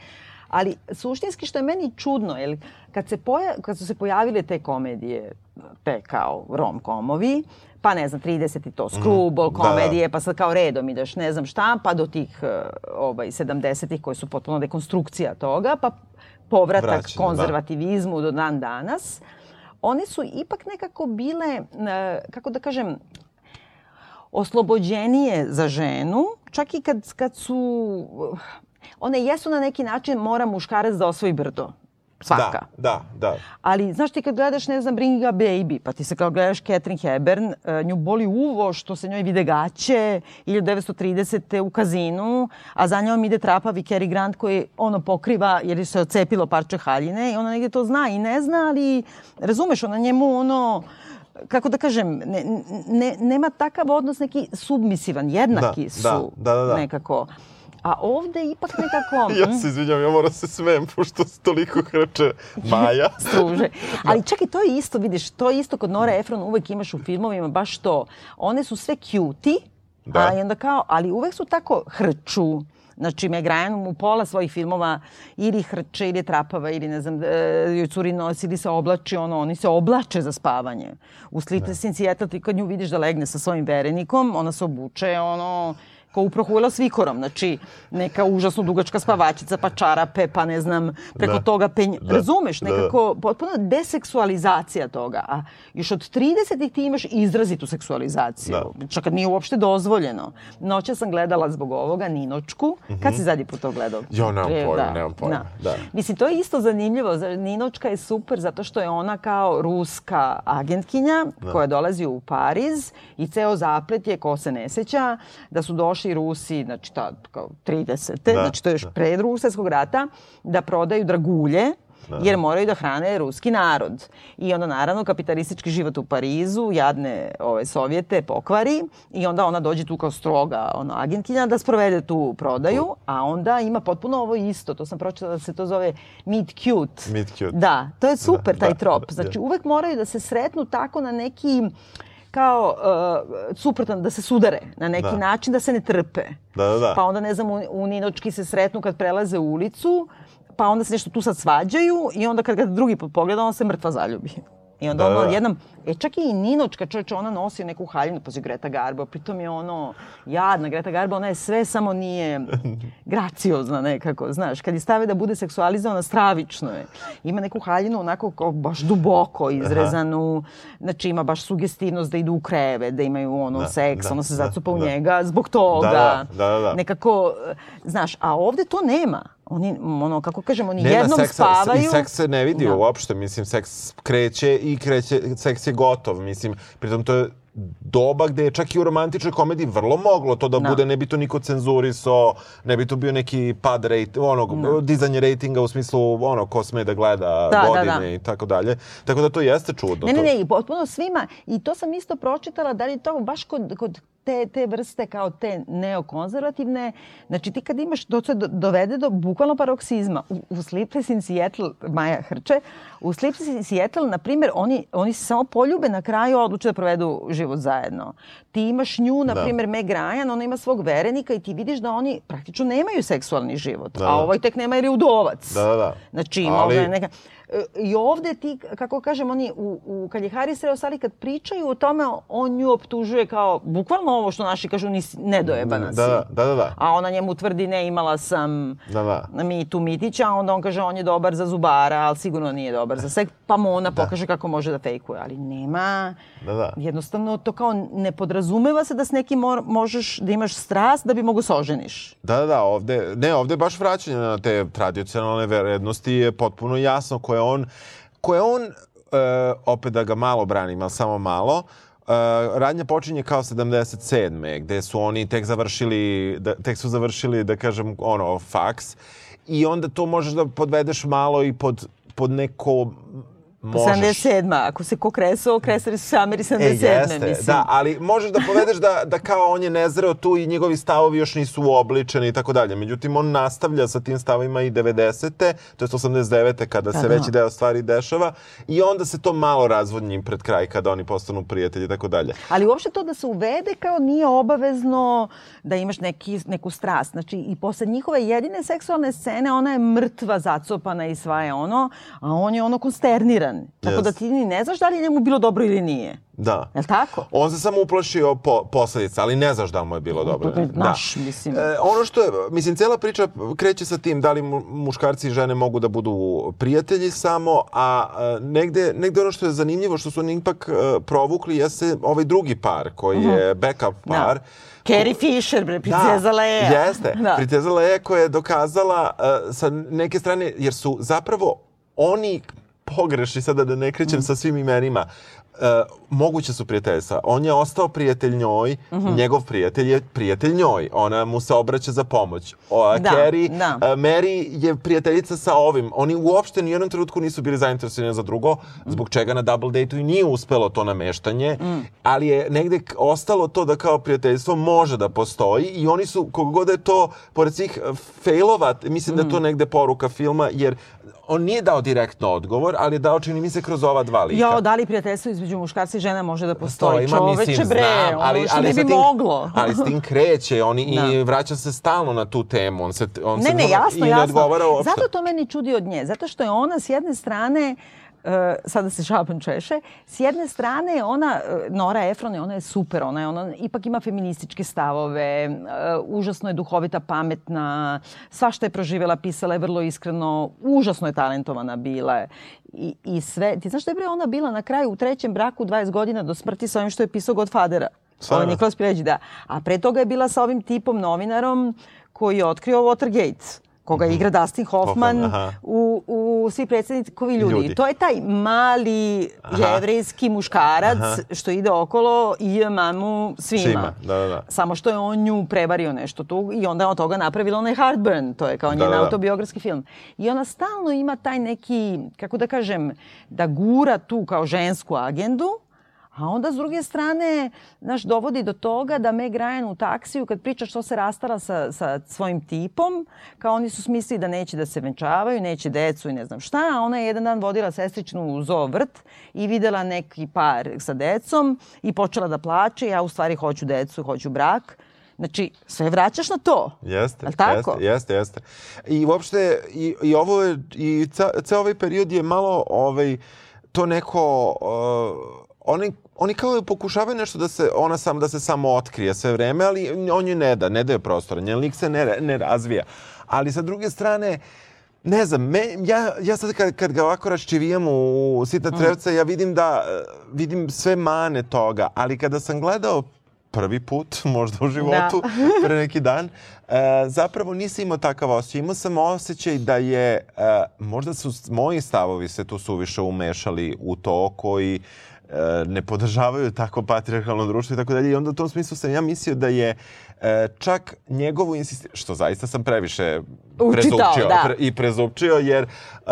Ali suštinski što je meni čudno, jer kad, se poja, kad su se pojavile te komedije, te kao rom-komovi, pa ne znam, 30 i to, Mhm. Da, da. komedije, pa sad kao redom ideš ne znam šta, pa do tih uh, ovaj, 70-ih koji su potpuno dekonstrukcija toga, pa povratak Vraćanje, da. konzervativizmu do dan danas, one su ipak nekako bile, e, kako da kažem, oslobođenije za ženu, čak i kad, kad su... One jesu na neki način mora muškarac da osvoji brdo. Svaka. Da, da, da. Ali, znaš ti kad gledaš, ne znam, Bring a Baby, pa ti se kao gledaš Catherine Hepburn, e, nju boli uvo što se njoj vide gaće 1930. u kazinu, a za njom ide trapavi Cary Grant koji ono pokriva jer je se ocepilo parče haljine i ona negde to zna i ne zna, ali razumeš, ona njemu ono kako da kažem, ne, ne, nema takav odnos neki submisivan, jednaki Da, su da, da, da, da. nekako. A ovde ipak nekako... Ja se izvinjam, ja moram se smem, pošto se toliko hrče Maja. struže. Ali čak i to je isto, vidiš, to je isto kod Nora Efron uvek imaš u filmovima baš to. One su sve cutie, Da. a onda kao, ali uvek su tako hrču. Znači, Meg Ryan u pola svojih filmova ili hrče, ili trapava, ili ne znam, e, joj curi nos, ili se oblači, ono, oni se oblače za spavanje. U Sleepless in Seattle ti kad nju vidiš da legne sa svojim verenikom, ona se obuče, ono, kao uprohujela s vikorom, znači neka užasno dugačka spavačica, pa čarape, pa ne znam, preko Da. toga penj... Da. Razumeš, Da, da. nekako potpuno deseksualizacija toga. A još od 30 ti imaš izrazitu seksualizaciju. Da. Čak kad nije uopšte dozvoljeno. Noća sam gledala zbog ovoga Ninočku. Kad si zadnji put to gledao? Jo, nemam Pre- pojma, nemam pojma, da. Mislim, to je isto zanimljivo. Za- Ninočka je super zato što je ona kao ruska agentkinja koja dolazi u Pariz i ceo zaplet je, ko se ne seća, da su došli Rusi, znači ta, kao 30. Da, znači to je još da. pre drugog svjetskog rata, da prodaju dragulje jer moraju da hrane ruski narod. I onda naravno kapitalistički život u Parizu, jadne ove, Sovjete pokvari i onda ona dođe tu kao stroga ono, agentkinja da sprovede tu prodaju, a onda ima potpuno ovo isto, to sam pročitala da se to zove meet cute. Meet cute. Da, to je super Da, taj da, trop. da, Znači da. uvek moraju da se sretnu tako na neki kao uh, suprotan, da se sudare na neki Da. način, da se ne trpe. Da, da, da. Pa onda, ne znam, u, u Ninočki se sretnu kad prelaze ulicu, pa onda se nešto tu sad svađaju i onda kad ga drugi pogleda, on se mrtva zaljubi. I onda Da, ono da, da. jednom, e čak i Ninočka čoveče, ona nosi neku haljinu, pazi Greta Garbo, pritom je ono, jadna Greta Garbo, ona je sve samo nije graciozna nekako, znaš, kad je stave da bude seksualizovana, stravično je. Ima neku haljinu onako kao baš duboko izrezanu, znači ima baš sugestivnost da idu u kreve, da imaju ono Da, seks, da, ona se da, zacupa u da. njega zbog toga. Da, da, da, da. Nekako, e, znaš, a ovde to nema. Oni, ono, kako kažemo, oni Nema jednom seksa, spavaju. I seks se ne vidi Da. uopšte, mislim, seks kreće i kreće, seks je gotov, mislim, pritom to je doba gde je čak i u romantičnoj komediji vrlo moglo to da, Da. bude, ne bi to niko cenzurisao, ne bi to bio neki pad rate, onog, dizanje rejtinga u smislu ono, ko sme da gleda Da, da, godine da. i tako dalje. Tako da to jeste čudno. Ne, ne, ne, i potpuno svima. I to sam isto pročitala, da li to baš kod, kod te, te vrste kao te neokonzervativne. Znači ti kad imaš, to se do- dovede do bukvalno paroksizma. U, u Sleepless in Seattle, Maja Hrče, u Sleepless in Seattle, na primjer, oni, oni se samo poljube na kraju, a odluče da provedu život zajedno. Ti imaš nju, na Da. primjer, Meg Ryan, ona ima svog verenika i ti vidiš da oni praktično nemaju seksualni život. Da, A da. ovaj tek nema jer je udovac. Da, da, da. Znači, Ali- Ali... neka... I ovde ti, kako kažem, oni, u, u, kad je Haris Reosali, kad pričaju o tome, on nju optužuje kao, bukvalno ovo što naši kažu, nisi nedojebana si. Da, da, da, da, da. A ona njemu tvrdi, ne, imala sam Da, da. Mitu Mitića, a onda on kaže, on je dobar za zubara, ali sigurno nije dobar za seks, pa mu ona pokaže kako može da fejkuje. Ali nema, Da, da. jednostavno to kao ne podrazumeva se da s nekim možeš da imaš strast da bi mogu se oženiš. Da, da, da, ovde, ne, ovde baš vraćanje na te tradicionalne vrednosti je potpuno jasno koje on, koje on, e, opet da ga malo branim, ali samo malo, e, radnja počinje kao 77. gde su oni tek završili, da, tek su završili, da kažem, ono, faks. I onda to možeš da podvedeš malo i pod, pod neko možeš. 77. Ako se ko kresao, kresali su Ameri 77. E, jeste, mislim. da, ali možeš da povedeš da, da kao on je nezreo tu i njegovi stavovi još nisu uobličeni i tako dalje. Međutim, on nastavlja sa tim stavima i 90. to je 89. kada Pa se da. veći deo stvari dešava i onda se to malo razvodnji pred kraj kada oni postanu prijatelji i tako dalje. Ali uopšte to da se uvede kao nije obavezno da imaš neki, neku strast. Znači i posle njihove jedine seksualne scene ona je mrtva, zacopana i sva je ono, a on je ono konsterniran. Tako da Jest. ti ni ne znaš da li je njemu bilo dobro ili nije. Da. Je li tako? On se samo uplašio po, posledica, ali ne znaš da mu je bilo dobro. to je naš, mislim. E, ono što je, mislim, cijela priča kreće sa tim da li mu, muškarci i žene mogu da budu prijatelji samo, a e, negde, negde ono što je zanimljivo, što su oni ipak e, provukli, jeste ovaj drugi par, koji je backup Da. par. Carrie Fisher, bre, princeza Leia. Jeste. Da. Princeza Leia koja je dokazala uh, sa neke strane, jer su zapravo oni pogrešni, sada da ne krećem sa svim imenima, uh, moguće su prijateljstva. On je ostao prijatelj njoj, Mhm. njegov prijatelj je prijatelj njoj. Ona mu se obraća za pomoć. O, Da, Carrie, da. uh, Mary je prijateljica sa ovim. Oni uopšte ni jednom trenutku nisu bili zainteresovani za drugo, zbog čega na double date-u i nije uspelo to nameštanje, Mm. ali je negde ostalo to da kao prijateljstvo može da postoji i oni su, kogo god da je to, pored svih eh, failova, mislim da je to Mm. negde poruka filma, jer on nije dao direktno odgovor, ali je dao, čini mi se, kroz ova dva lika. Jo, da li prijateljstvo između muškarca i žena može da postoji? ima, Čoveče, mislim, bre, znam, ali, ono što ali ne bi tim, moglo. Ali s tim kreće oni i Da. vraća se stalno na tu temu. On se, on Ne, se ne, jasno, i ne jasno. Zato to meni čudi od nje. Zato što je ona s jedne strane Uh, sada se šapan češe. S jedne strane ona, uh, Nora Efron, ona je super, ona, je, ona ipak ima feminističke stavove, uh, užasno je duhovita, pametna, svašta je proživjela, pisala je vrlo iskreno, užasno je talentovana bila. I, I sve, ti znaš da je bre ona bila na kraju u trećem braku 20 godina do smrti sa ovim što je pisao Godfathera. Stvarno? Ovaj Nikolas Pileđi, da. A pre toga je bila sa ovim tipom novinarom koji je otkrio Watergate koga igra Dustin Hoffman. Hoffman, aha. u, u Svi predsjednikovi ljudi. Ljudi. To je taj mali jevrejski muškarac što ide okolo i je mamu svima. Svima, da, da, da. Samo što je on nju prevario nešto tu i onda je od toga napravila onaj Heartburn, to je kao njen Da, da, da. autobiografski film. I ona stalno ima taj neki, kako da kažem, da gura tu kao žensku agendu, A onda s druge strane, znaš, dovodi do toga da Meg Ryan u taksiju kad priča što se rastala sa, sa svojim tipom, kao oni su smislili da neće da se venčavaju, neće decu i ne znam šta, a ona je jedan dan vodila sestričnu u zoo vrt i videla neki par sa decom i počela da plače, ja u stvari hoću decu, hoću brak. Znači, sve vraćaš na to. Jeste, tako? jeste, jeste, jeste. I uopšte, i, i ovo je, i ce, ceo ovaj period je malo, ovaj, to neko... Uh, oni, oni kao pokušavaju nešto da se, ona sam, da se samo otkrije sve vreme, ali on je ne da, ne daje prostora, njen lik se ne, ne razvija. Ali sa druge strane, ne znam, me, ja, ja sad kad, kad ga ovako raščivijam u sitna trevca, ja vidim da, vidim sve mane toga, ali kada sam gledao prvi put, možda u životu, da. pre neki dan, e, zapravo nisam imao takav osjećaj. Imao sam osjećaj da je, e, možda su moji stavovi se tu suviše umešali u to koji ne podržavaju tako patriarhalno društvo i tako dalje. I onda u tom smislu sam ja mislio da je e, čak njegovu insistiranje, što zaista sam previše prezupčio da. pre, i prezupčio, jer uh,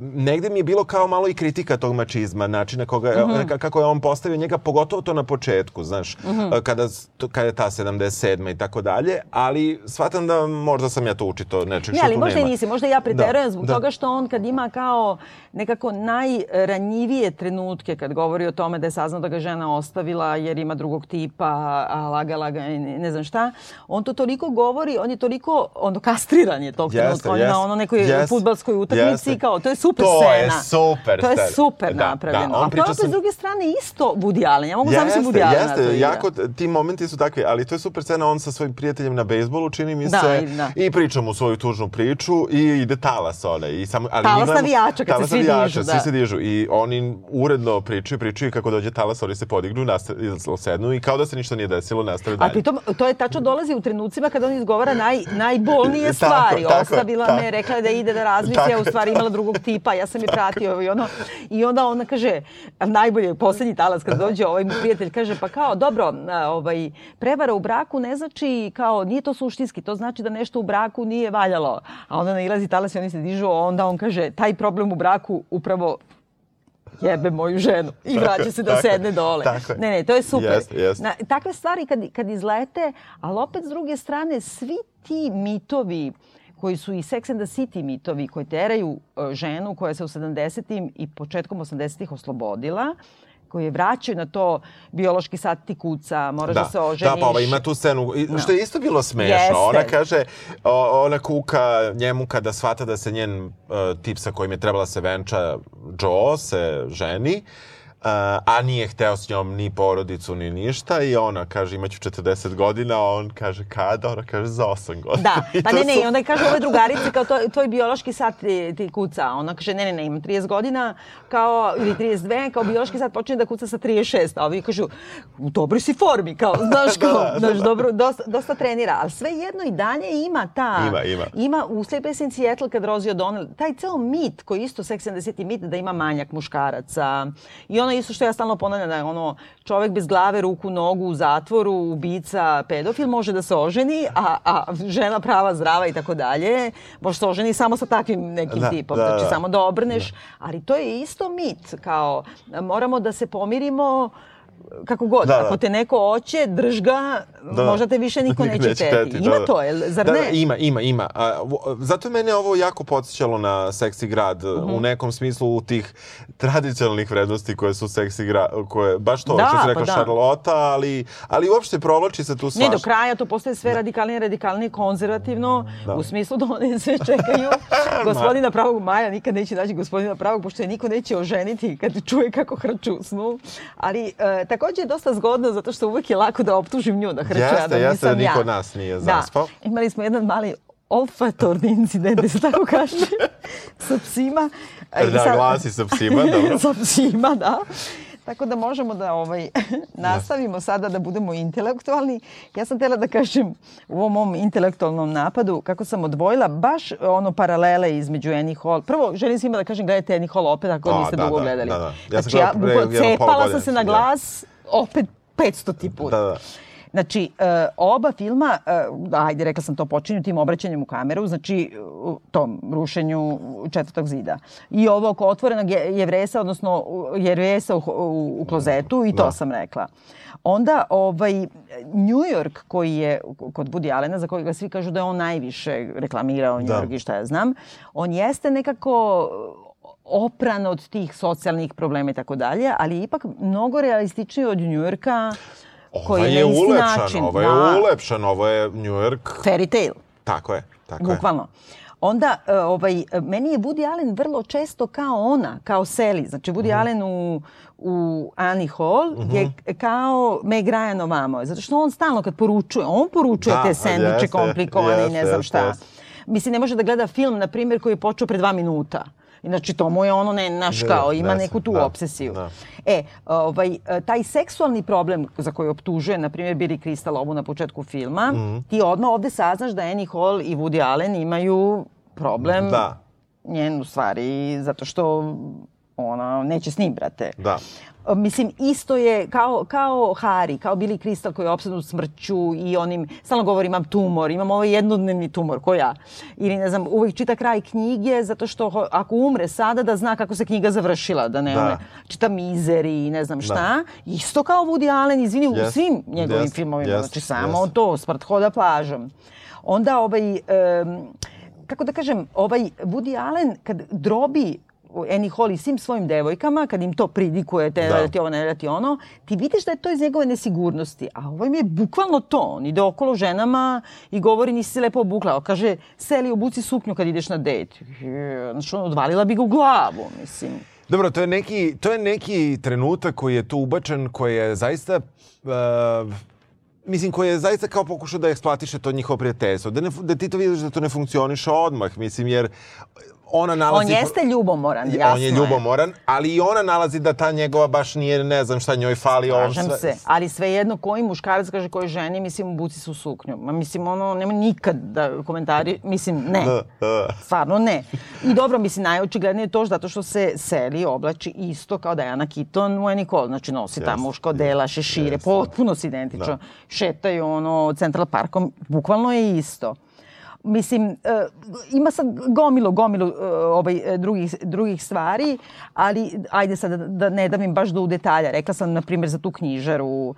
negde mi je bilo kao malo i kritika tog mačizma, načina koga, mm -hmm. kako je on postavio njega, pogotovo to na početku, znaš, mm -hmm. kada, kada je ta 77. i tako dalje, ali shvatam da možda sam ja to učito nečeg ne, što ali tu možda nema. i nisi, možda ja preterujem Da, zbog da. toga što on kad ima kao nekako najranjivije trenutke kad govori o tome da je saznao da ga žena ostavila jer ima drugog tipa, a lagala ga i ne znam šta, on to toliko govori, on je toliko ono kastriran je tog Jeste, trenutka, on je jeste, na ono nekoj jeste, fudbalskoj utakmici jeste. i kao to je super To scena. je super To je super Da, napravljeno. da, on a to je opet s druge strane isto Allen. Ja mogu zamisliti Allen jeste, igra. jako, ti momenti su takvi, ali to je super scena, on sa svojim prijateljem na bejsbolu, čini mi Da, se, i- da. i priča mu svoju tužnu priču i ide talas one. I samo, ali Talas navijača, kad se talas svi navijača, dižu, da. Svi se dižu i oni uredno pričaju, pričaju kako dođe talas, oni se podignu, sednu i kao da se ništa nije desilo, nastave dalje. A pritom, to je tačno dolazi u trenucima kada on izgovara naj, najbolnije Tako, stvari. tako Ostavila tako. me, rekla je da ide da razmisli, Tako u stvari imala drugog tipa, ja sam je pratio i ono. I onda ona kaže, najbolje, poslednji talas kad dođe ovaj mu prijatelj, kaže, pa kao, dobro, ovaj, prevara u braku ne znači, kao, nije to suštinski, to znači da nešto u braku nije valjalo. A onda nailazi talas i oni se dižu, onda on kaže, taj problem u braku upravo jebe moju ženu i vraća se da tako sedne dole. tako. Ne, ne, to je super. Jeste, jeste. Na, takve stvari kad, kad izlete, ali opet s druge strane, svi ti mitovi koji su i Sex and the City mitovi koji teraju e, ženu koja se u 70. i početkom 80. oslobodila, koji je vraćaju na to biološki sat ti kuca, moraš da, se oženiš. Da, pa ova ima tu scenu, Da. što je isto bilo smešno. Jeste. Ona kaže, ona kuka njemu kada shvata da se njen uh, tip sa kojim je trebala se venča, Joe, se ženi, Uh, a nije hteo s njom ni porodicu ni ništa i ona kaže imaću 40 godina, a on kaže kada? Ona kaže za 8 godina. Da, pa ne, ne, su- i onda kaže ovoj drugarici kao to, tvoj biološki sat ti, ti kuca. Ona kaže ne, ne, ne, imam 30 godina kao, ili 32, kao biološki sat počinje da kuca sa 36. A ovi kažu, u dobroj si formi, kao, znaš, kao, Da, da, znaš, da. dobro, dosta, dosta trenira. Ali sve jedno i dalje ima ta... Ima, ima. Ima u Sleepy in Seattle kad Rosie O'Donnell, taj ceo mit koji isto Sex and the City mit da ima manjak muškaraca. I ono isto što ja stalno ponavljam da je ono čovek bez glave, ruku, nogu u zatvoru, ubica, pedofil može da se oženi, a, a žena prava, zdrava i tako dalje, može se oženi samo sa takvim nekim Da, tipom. da, znači da. samo da obrneš. Ali to je isto mit. Kao moramo da se pomirimo kako god. Da, da. Ako te neko hoće, drž ga, Da. možda te više niko neće, neće teti. teti, Ima da, da. to, jel, zar da, ne? Da, ima, ima, ima. A, zato je mene ovo jako podsjećalo na seksi grad Mhm. u nekom smislu u tih tradicionalnih vrednosti koje su seksi grad, koje, baš to Da, što si pa rekla da. Charlotta, ali, ali uopšte provlači se tu Ne, svašta. do kraja to postaje sve radikalnije radikalnije konzervativno, Da. u smislu da one sve čekaju. gospodina pravog Maja nikad neće naći gospodina pravog, pošto je niko neće oženiti kad čuje kako hrču snu. Ali e, takođe je dosta zgodno, zato što uvek je lako da optužim nju da hrče, a Jeste, da jeste, da niko ja. nas nije zaspao. Da. Imali smo jedan mali olfatorni incident, da se tako kaže, sa psima. Da, glasi sa psima, dobro. sa psima, da. Tako da možemo da ovaj, nastavimo sada da budemo intelektualni. Ja sam htjela da kažem u ovom mom intelektualnom napadu kako sam odvojila baš ono paralele između Annie Hall. Prvo, želim svima da kažem gledajte Annie Hall opet ako A, niste da, dugo da, gledali. da, da. Ja sam znači, ja gledao pre cepala sam se na sam, da. glas opet 500 ti put. Da, da. Znači, e, oba filma, e, ajde, rekla sam to, počinju tim obraćanjem u kameru, znači tom rušenju četvrtog zida. I ovo oko otvorenog je- jevresa, odnosno jevresa u, u, u klozetu, i to Da. sam rekla. Onda ovaj New York koji je kod Woody Allena za kojega svi kažu da je on najviše reklamirao New Da. York i šta ja znam, on jeste nekako opran od tih socijalnih problema i tako dalje, ali ipak mnogo realističniji od New Yorka koji je je na isti ulepšan, način. ovo je da, ulepšan, ovo je New York. Fairy tale, Tako je, tako je. bukvalno. onda e, ovaj, meni je Woody Allen vrlo često kao ona, kao Sally. Znači Woody Mhm. Allen u, u Annie Hall je kao Meg Ryan ovamo. Zato što on stalno kad poručuje, on poručuje Da, te sendviče jeste, komplikovane i ne znam šta. jeste. Mislim, ne može da gleda film, na primjer, koji je počeo pre dva minuta. Znači, to mu je ono, ne, naš Da, kao, ima neku tu da, obsesiju. da. E, ovaj, taj seksualni problem za koji optužuje, na primjer, Billy Crystal ovu na početku filma, Mhm. ti odmah ovde saznaš da Annie Hall i Woody Allen imaju problem Da. njen u stvari, zato što ona neće s njim, brate. Da. Mislim, isto je kao, kao Hari, kao Billy Crystal koji je opsednut smrću i onim, stalno govori imam tumor, imam ovaj jednodnevni tumor, ko ja. Ili ne znam, uvijek čita kraj knjige zato što ako umre sada da zna kako se knjiga završila, da ne Da. umre. Čita mizeri i ne znam šta. Isto kao Woody Allen, izvini, u Jest, svim njegovim jest, filmovima. jest, znači samo jest. to, smrt hoda plažom. Onda ovaj, em, kako da kažem, ovaj Woody Allen kad drobi Annie Hall i svim svojim devojkama, kad im to pridikuje, te Da. ti ovo, ne ti ono, ti vidiš da je to iz njegove nesigurnosti. A ovo im je bukvalno to. On ide okolo ženama i govori nisi se lepo obukla. Kaže, seli, obuci suknju kad ideš na dejt. Znači, ono, odvalila bi ga u glavu, mislim. Dobro, to je neki, to je neki trenutak koji je tu ubačen, koji je zaista... Uh, mislim, koji je zaista kao pokušao da eksploatiše to njihovo prijateljstvo. Da, ne, da ti to vidiš da to ne funkcioniše odmah, mislim, jer ona nalazi... On jeste ljubomoran, jasno On je ljubomoran, ali i ona nalazi da ta njegova baš nije, ne znam šta njoj fali. Slažem sve- se, ali svejedno koji muškarac kaže koji ženi, mislim, buci se u suknju. Ma, mislim, ono, nema nikad da komentari, mislim, ne. Da, da. Stvarno ne. I dobro, mislim, najočiglednije je to zato što se Sally oblači isto kao Diana Keaton u Hall. Znači, nosi ta Jeste, muška odela, šešire, potpuno se identično. Da. Šetaju, ono, Central Parkom, bukvalno je isto. Mislim, e, ima sad gomilu, gomilu e, ovaj, e, drugih, drugih stvari, ali ajde sad da, da ne dam im baš do u detalja. Rekla sam, na primjer, za tu knjižaru.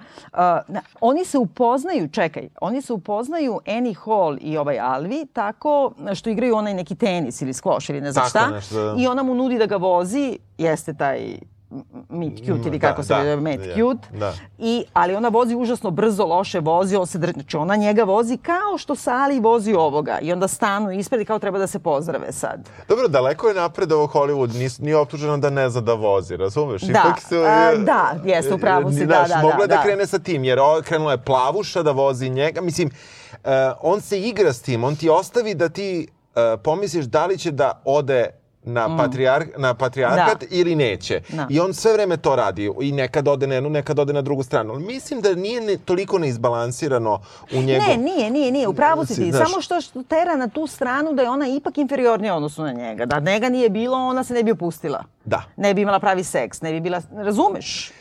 Oni se upoznaju, čekaj, oni se upoznaju Annie Hall i ovaj Alvi tako što igraju onaj neki tenis ili squash ili ne znam šta. nešto, da. I ona mu nudi da ga vozi, jeste taj m- Meet Cute ili Da, kako se da, zove, Met je, Cute. da. I, ali ona vozi užasno brzo, loše vozi, on se drži, znači ona njega vozi kao što Sali vozi ovoga. I onda stanu ispred i kao treba da se pozdrave sad. Dobro, daleko je napred ovo Hollywood, nis, nije optuženo da ne zna da vozi, razumeš? Da, a, da, jeste, u pravu si, da, Znaš, da, mogla da, da, da. krene sa tim, jer krenula je plavuša da vozi njega. Mislim, uh, on se igra s tim, on ti ostavi da ti uh, pomisliš da li će da ode na, patrijar, na patrijarhat Da. ili neće. Da. I on sve vreme to radi. I nekad ode na jednu, nekad ode na drugu stranu. Ali mislim da nije ne, toliko neizbalansirano u njegov... Ne, nije, nije, nije, u pravu si ti. Znaš- Samo što, što tera na tu stranu da je ona ipak inferiornija u odnosu na njega. Da njega nije bilo, ona se ne bi opustila. Da. Ne bi imala pravi seks, ne bi bila, razumeš?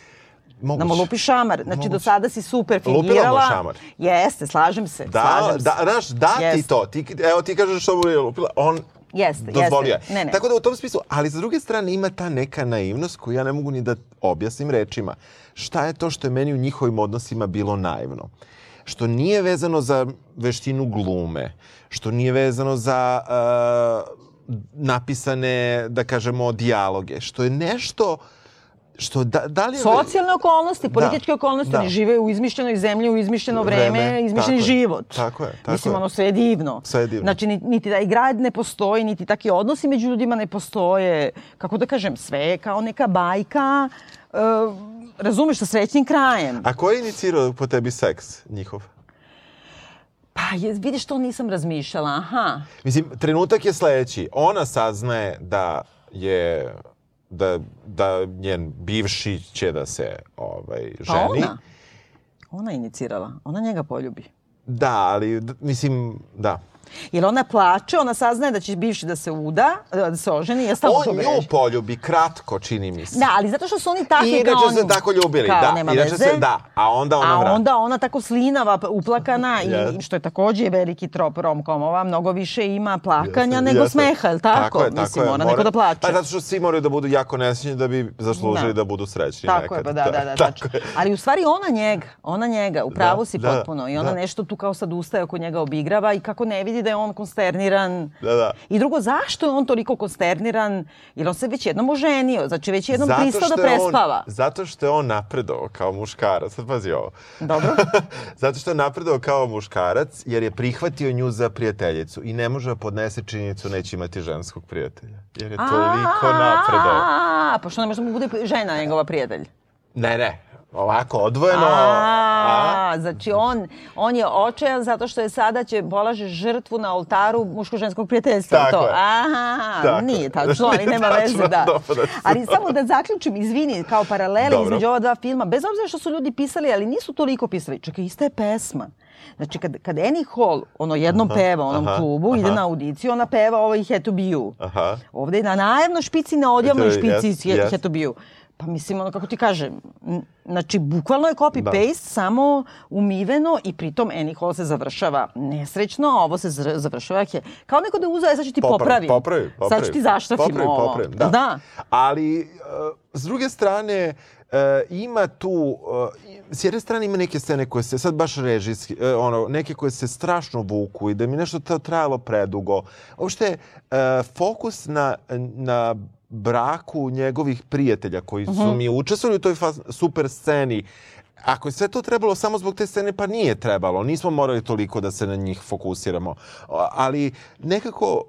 Moguće. Da mu lupi šamar. Znači, do Moguće. sada si super Lupila mu fingirala. šamar. Jeste, slažem se. Da, slažem da, se. znaš, da ti Jeste. to. Ti, evo ti kažeš što mu je lupila, on Jeste, dozvolio jeste. je. Ne, ne. Tako da u tom smislu, ali sa druge strane ima ta neka naivnost koju ja ne mogu ni da objasnim rečima. Šta je to što je meni u njihovim odnosima bilo naivno? Što nije vezano za veštinu glume, što nije vezano za uh, napisane, da kažemo, dijaloge, što je nešto što da, da li je... Socijalne okolnosti, političke okolnosti, da. oni žive u izmišljenoj zemlji, u izmišljeno vreme, Vreme, izmišljeni tako je. život. Tako je, tako Mislim, je. ono sve je divno. Sve je divno. Znači, ni- niti taj grad ne postoji, niti takvi odnosi među ljudima ne postoje. Kako da kažem, sve je kao neka bajka, e, razumeš, sa srećnim krajem. A ko je inicirao po tebi seks njihov? Pa, je, vidiš, to nisam razmišljala, aha. Mislim, trenutak je sledeći. Ona saznaje da je da, da njen bivši će da se ovaj, Pa ženi. ona. Ona je inicirala, ona njega poljubi. Da, ali mislim, da. Jer ona plače, ona saznaje da će bivši da se uda, da se oženi, ja stalno to On nju poljubi kratko, čini mi se. Da, ali zato što su oni takvi I kao inače se tako ljubili, kao, da. Nema Inače veze. se, da. A onda ona A vrati. onda ona tako slinava, pa uplakana, i što je takođe veliki trop romkomova, mnogo više ima plakanja Jeste, nego jeste. smeha, je li tako? Tako je, tako Mislim, je. mora neko da plače. Pa zato što svi moraju da budu jako nesrećni da bi zaslužili da, Da. budu srećni Tako je, nekad. pa da, da, da, tako tačno. je. Ali u stvari ona njega, ona njega, u pravu Da, si da, potpuno. I ona da. nešto tu kao sad ustaje oko njega obigrava i kako ne vidi vidi da je on konsterniran. Da, da. I drugo, zašto je on toliko konsterniran? Jer on se već jednom oženio, znači već jednom pristao da prespava. On, zato što je on napredovao kao muškarac. Sad pazi ovo. Dobro. zato što je napredovao kao muškarac jer je prihvatio nju za prijateljicu i ne može da podnese činjenicu neće imati ženskog prijatelja. Jer je toliko napredovao. A, pa što ne može da mu bude žena njegova prijatelj? Ne, ne. Ovako, odvojeno. A, znači on, on je očajan zato što je sada će polaže žrtvu na oltaru muško-ženskog prijateljstva. Tako to. je. Aha, Tako. nije tačno, ali nema tačno, veze, da. Ali samo da zaključim, izvini, kao paraleli Dobro. između ova dva filma, bez obzira što su ljudi pisali, ali nisu toliko pisali. Čekaj, ista je pesma. Znači, kad, kad Annie Hall ono jednom peva u onom aha, klubu, ide aha. na audiciju, ona peva ovo i be you. Aha. Ovde je na najavnoj špici, na odjavnoj špici yes. Had to be you. Pa mislim, ono kako ti kažem, znači bukvalno je copy-paste, Da. samo umiveno i pritom Annie Hall se završava nesrećno, a ovo se završava he- kao neko da je uzeo, e, sad ću ti popravim. Popravi, popravi. Sad ću ti zaštafim popravi, ovo. Popravim, da. da. Ali, uh, s druge strane, uh, ima tu, uh, s jedne strane ima neke scene koje se, sad baš režijski, uh, ono, neke koje se strašno vuku i da mi nešto to trajalo predugo. Uopšte, uh, fokus na, na braku njegovih prijatelja koji su Mhm. mi učestvovali u toj super sceni, Ako je sve to trebalo samo zbog te scene, pa nije trebalo. Nismo morali toliko da se na njih fokusiramo. Ali nekako,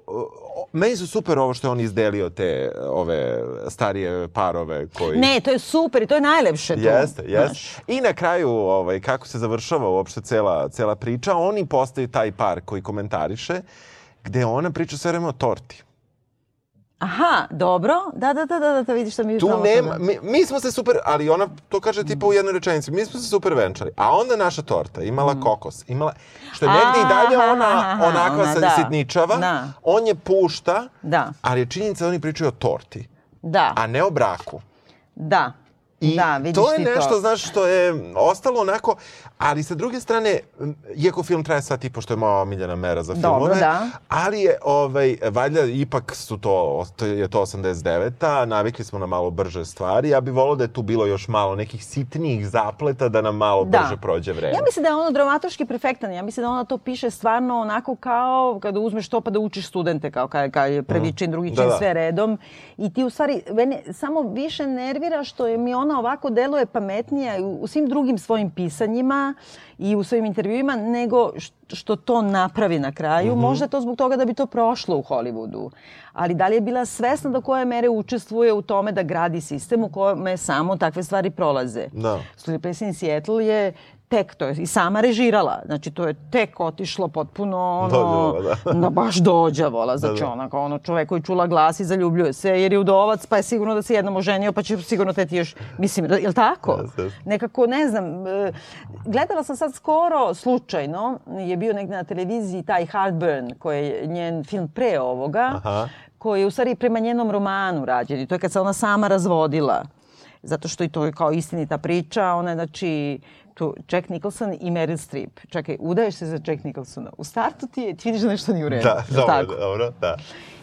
meni su super ovo što je on izdelio te ove starije parove koji... Ne, to je super i to je najlepše tu. Jeste, jeste. I na kraju, ovaj, kako se završava uopšte cela, cela priča, oni postaju taj par koji komentariše, gde ona priča sve vreme o torti. Aha, dobro. Da, da, da, da, da, da vidiš što mi je Tu nema, mi, mi smo se super, ali ona to kaže tipa u jednoj rečenici, mi smo se super venčali. A onda naša torta imala kokos, imala, što je negde i dalje Mm. Ona aha, onakva ona, da. sitničava, Da. on je pušta, Da. ali je činjenica da oni pričaju o torti, Da, a ne o braku. da. I da, vidiš to je nešto, to. znaš, što je ostalo onako, ali sa druge strane, iako film traje sat i po, što je moja omiljena mera za Dobro, filmove, da. ali je, ovaj, valjda, ipak su to, to je to 89-a, navikli smo na malo brže stvari, ja bih volao da je tu bilo još malo nekih sitnijih zapleta da nam malo Da. brže prođe vreme. Ja mislim da je ono dramatoški perfektan. Ja mislim da ona to piše stvarno onako kao kada uzmeš to pa da učiš studente, kao kad, kad je prvi čin, drugi Da, čin, da. sve redom. I ti u stvari, mene samo više nervira što je mi ona ovako deluje pametnija u, svim drugim svojim pisanjima i u svojim intervjuima nego što to napravi na kraju. Mhm. Možda je to zbog toga da bi to prošlo u Hollywoodu. Ali da li je bila svesna do koje mere učestvuje u tome da gradi sistem u kome samo takve stvari prolaze? Da. Sleepy Place in Seattle je tek, to je i sama režirala. Znači, to je tek otišlo potpuno ono... Dođavola, da. Na baš dođavola. Znači, Da, da. ona kao ono čovek koji čula glas i zaljubljuje se jer je udovac, pa je sigurno da se jednom oženio, pa će sigurno te ti još... Mislim, da- je li tako? Jeste. Nekako, ne znam, e, gledala sam sad skoro, slučajno, je bio negde na televiziji taj Heartburn, koji je njen film pre ovoga, Aha. koji je u stvari prema njenom romanu rađen. I to je kad se ona sama razvodila. Zato što i to je kao istinita priča. Ona je, znači, tu Jack Nicholson i Meryl Streep. Čekaj, udaješ se za Jack Nicholsona. U startu ti, je, ti vidiš da nešto nije u redu. Da, dobro, tako? dobro, da.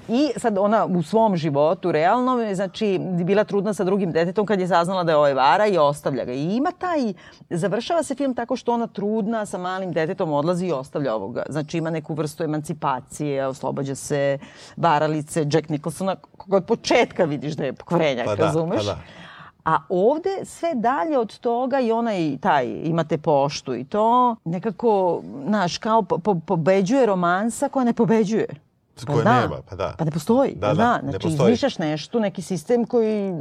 I sad ona u svom životu, realno, je, znači, bila trudna sa drugim detetom kad je saznala da je ovaj vara i ostavlja ga. I ima taj, završava se film tako što ona trudna sa malim detetom odlazi i ostavlja ovoga. Znači ima neku vrstu emancipacije, oslobađa se varalice Jack Nicholsona, koga od početka vidiš da je pokvarenjak, Pa da, razumeš? pa da. A ovde sve dalje od toga i onaj taj, imate poštu i to, nekako, znaš, kao po, po, pobeđuje romansa koja ne pobeđuje. Koje da. nema, pa da. Pa ne postoji, Da, da, da, da. ne Znači, postoji. izmišljaš nešto, neki sistem koji...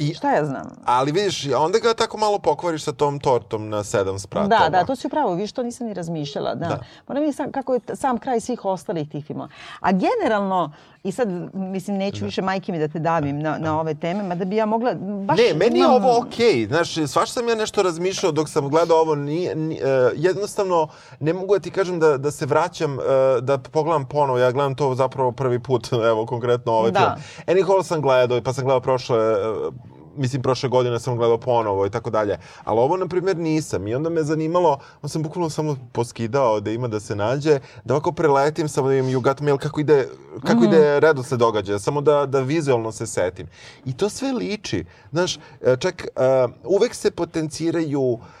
I- Šta ja znam? Ali vidiš, onda ga tako malo pokvariš sa tom tortom na sedam spratova. Da, da, to si upravo, viš, to nisam ni razmišljala, da. Da. Moram mi sam, kako je sam kraj svih ostalih tih filmova. A generalno, i sad, mislim, neću više majke mi da te davim na, na ove teme, mada bi ja mogla, baš... Ne, meni je ovo okej. Znaš, svašta sam ja nešto razmišljao dok sam gledao ovo. Nije, ni, e, jednostavno, ne mogu da ti kažem da, da se vraćam, e, da pogledam ponovo. Ja gledam to zapravo prvi put, evo, konkretno ovaj Da. film. Annie Hall sam gledao, pa sam gledao prošle, e, mislim, prošle godine sam gledao ponovo i tako dalje. Ali ovo, na primjer, nisam. I onda me zanimalo, on sam bukvalno samo poskidao da ima da se nađe, da ovako preletim, samo da im You Got Mail, kako ide, kako ide redosled događaja, samo da, da vizualno se setim. I to sve liči. Znaš, e, čak, e, uvek se potenciraju e,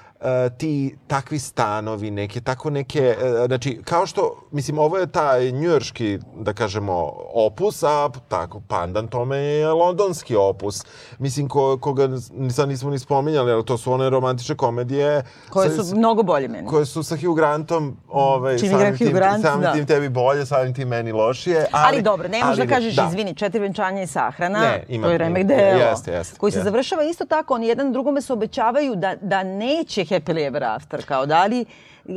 ti takvi stanovi, neke tako neke, e, znači kao što, mislim ovo je taj njujorški, da kažemo, opus, a tako pandan tome je londonski opus. Mislim ko, koga sad nismo ni spominjali, ali to su one romantične komedije Koje sa- su mnogo bolje meni. koje su sa Hugh Grantom, ovaj, igra samim, Hugh tim, Grant, samim da. tim tebi bolje, samim tim meni lošije. Ali, Ali, dobro, ne možeš da kažeš, da. izvini, četiri venčanja i sahrana, Ne, ima- to je remek delo, jeste, jeste, koji se jeste. završava isto tako, oni jedan drugome se obećavaju da, da neće happily ever after, kao da li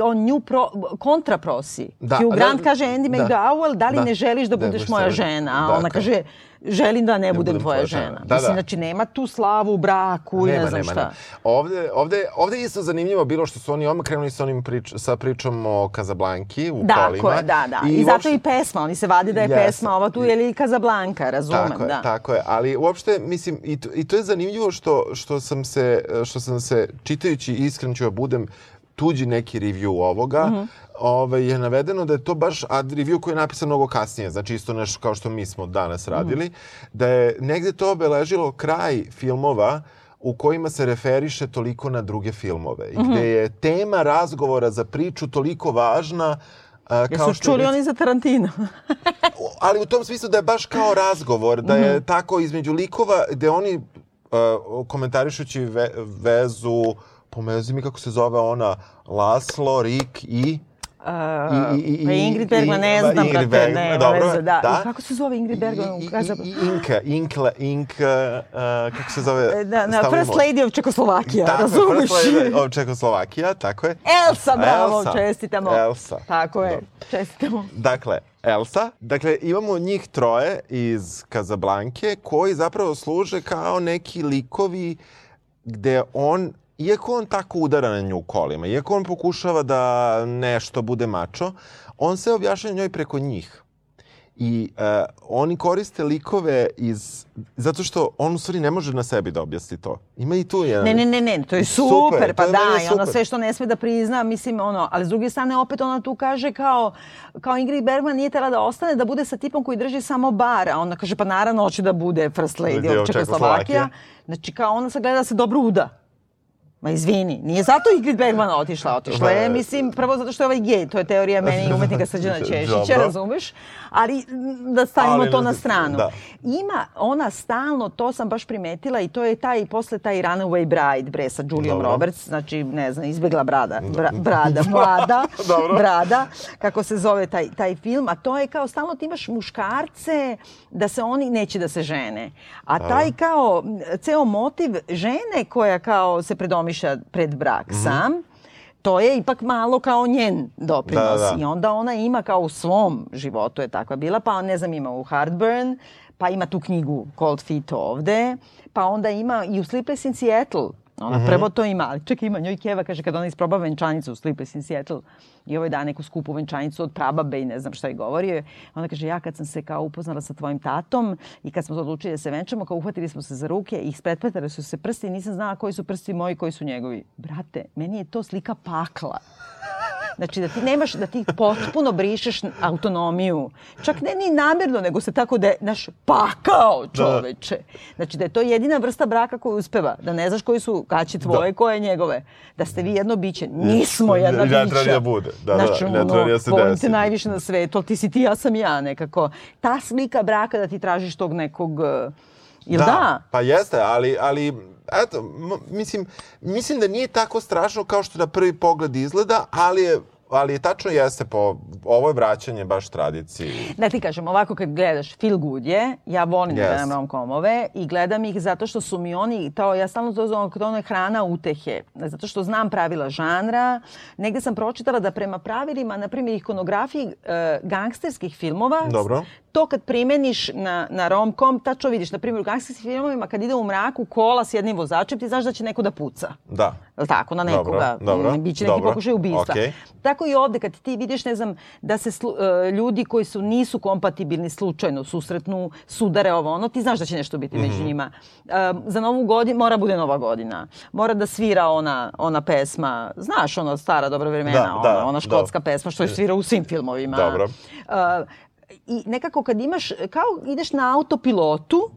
on nju pro, kontra prosi. Da, Hugh da, Grant kaže Andy da. McDowell, da li Da. ne želiš da Da budeš moja žena? A Dakle. ona kaže, želim da ne, budem budem tvoja žena. žena. Da, Mislim, da. znači nema tu slavu u braku i ne znam šta. Ovde, ovde, ovde je isto zanimljivo bilo što su oni odmah krenuli sa, onim prič, sa pričom o Kazablanki u Da, kolima. ko je, da, da. I, zato uopšte- i pesma, oni se vadi da je Jeste. pesma, ova tu je li Kazablanka, razumem, Tako je, da. tako je. Ali uopšte, mislim, i to, i to je zanimljivo što, što, sam se, što sam se, čitajući, iskren ću da budem, tuđi neki review ovoga, Mhm. ovaj, je navedeno da je to baš, a review koji je napisan mnogo kasnije, znači isto nešto kao što mi smo danas Mhm. radili, da je negde to obeležilo kraj filmova u kojima se referiše toliko na druge filmove. I Mhm. gde je tema razgovora za priču toliko važna a, kao Jesu što je čuli rec- oni za Tarantino? ali u tom smislu da je baš kao razgovor, da je tako između likova gde oni uh, komentarišući ve, vezu, pomezi mi kako se zove ona, Laslo, Rik i... Uh, I- i- i- pa Ingrid Bergman, ne znam, Ingrid brate, Bergman, nema dobro, veze, da. da. I kako se zove Ingrid Bergman? I, i, i, Inka, Inkla, Ink, uh, kako se zove? Da, na First Lady of Čekoslovakija, Tako, razumeš? First Lady of Čekoslovakija, tako je. Elsa, bravo, Elsa. čestitamo. Elsa. Tako je, Dobro. čestitamo. Dakle, Elsa. Dakle, imamo njih troje iz Kazablanke koji zapravo služe kao neki likovi gde on, iako on tako udara na nju kolima, iako on pokušava da nešto bude mačo, on se objašnjava njoj preko njih. I uh, oni koriste likove iz... Zato što on u stvari ne može na sebi da objasni to. Ima i tu jedan... Ne, ne, ne, ne, to je Super, super, pa je da, i ono sve što ne sme da prizna, mislim, ono, ali s druge strane opet ona tu kaže kao, kao Ingrid Bergman nije tela da ostane, da bude sa tipom koji drži samo bar, a ona kaže, pa naravno hoće da bude first lady Čekoslovakija. Čekoslovakija. Znači, kao ona se gleda da se dobro uda. Ma izvini, nije zato Ingrid Bergman otišla, otišla je, Ma, mislim, prvo zato što je ovaj gej, to je teorija meni i umetnika Srđana Češića, razumeš? Ali da stavimo Ali to na stranu. da. Ima ona stalno, to sam baš primetila i to je taj, posle taj Runaway Bride, bre, sa Julijom Dobro. Roberts, znači, ne znam, izbegla brada, bra, brada, mlada, brada, kako se zove taj, taj film, a to je kao stalno ti imaš muškarce da se oni neće da se žene. A taj kao, ceo motiv žene koja kao se predomišlja pred brak Mhm. sam, to je ipak malo kao njen doprinos. Da, da. I onda ona ima kao u svom životu je takva bila, pa ne znam ima u Heartburn, pa ima tu knjigu Cold Feet ovde, pa onda ima i u Sleepless in Seattle. Ona Mhm. prvo to ima, ali čekaj ima njoj Keva, kaže kad ona isproba venčanicu u Sleepless in Seattle i ovaj da neku skupu venčanicu od prababe i ne znam šta je govorio, ona kaže ja kad sam se kao upoznala sa tvojim tatom i kad smo odlučili da se venčamo, kao uhvatili smo se za ruke i ispretpetali su se prsti i nisam znala koji su prsti moji, koji su njegovi. Brate, meni je to slika pakla. Znači da ti nemaš, da ti potpuno brišeš autonomiju. Čak ne ni namerno, nego se tako da je, naš pakao čoveče. Znači da je to jedina vrsta braka koju uspeva. Da ne znaš koji su kaći tvoje, koje njegove. Da ste vi jedno biće. Nismo jedna Ne bića. treba ni da bude. Da, da, znači, ne treba ono, ni da se desi. najviše na svetu, ali ti si ti, ja sam ja nekako. Ta slika braka da ti tražiš tog nekog... uh, Jel da? Pa jeste, ali, ali eto, mislim, mislim da nije tako strašno kao što na prvi pogled izgleda, ali je, ali je tačno jeste po, ovo je vraćanje baš tradiciji. Da ti kažem, ovako kad gledaš feel good je, ja volim da Yes. gledam romkomove i gledam ih zato što su mi oni, to, ja stalno zovem, to ono je hrana utehe, zato što znam pravila žanra. Negde sam pročitala da prema pravilima, na primjer, ikonografiji e, gangsterskih filmova, Dobro. To kad primeniš na, na romkom, tačno vidiš, na primjer, u gangsterskim filmovima kad ide u mraku kola s jednim vozačem, ti znaš da će neko da puca. Da. Jel tako, na Dobro, nekoga. dobro, Mm, Biće neki dobro, pokušaj ubistva. okej. Tako i ovde, kad ti vidiš, ne znam, da se slu, e, ljudi koji su nisu kompatibilni slučajno susretnu, sudare ovo ono, ti znaš da će nešto biti Mhm. među njima. E, za novu godinu, mora bude nova godina. Mora da svira ona, ona pesma, znaš, ono stara dobra vremena, Da, ona, da, ona škotska pesma što je svira u svim filmovima. Dobro. E, I nekako kad imaš, kao ideš na autopilotu,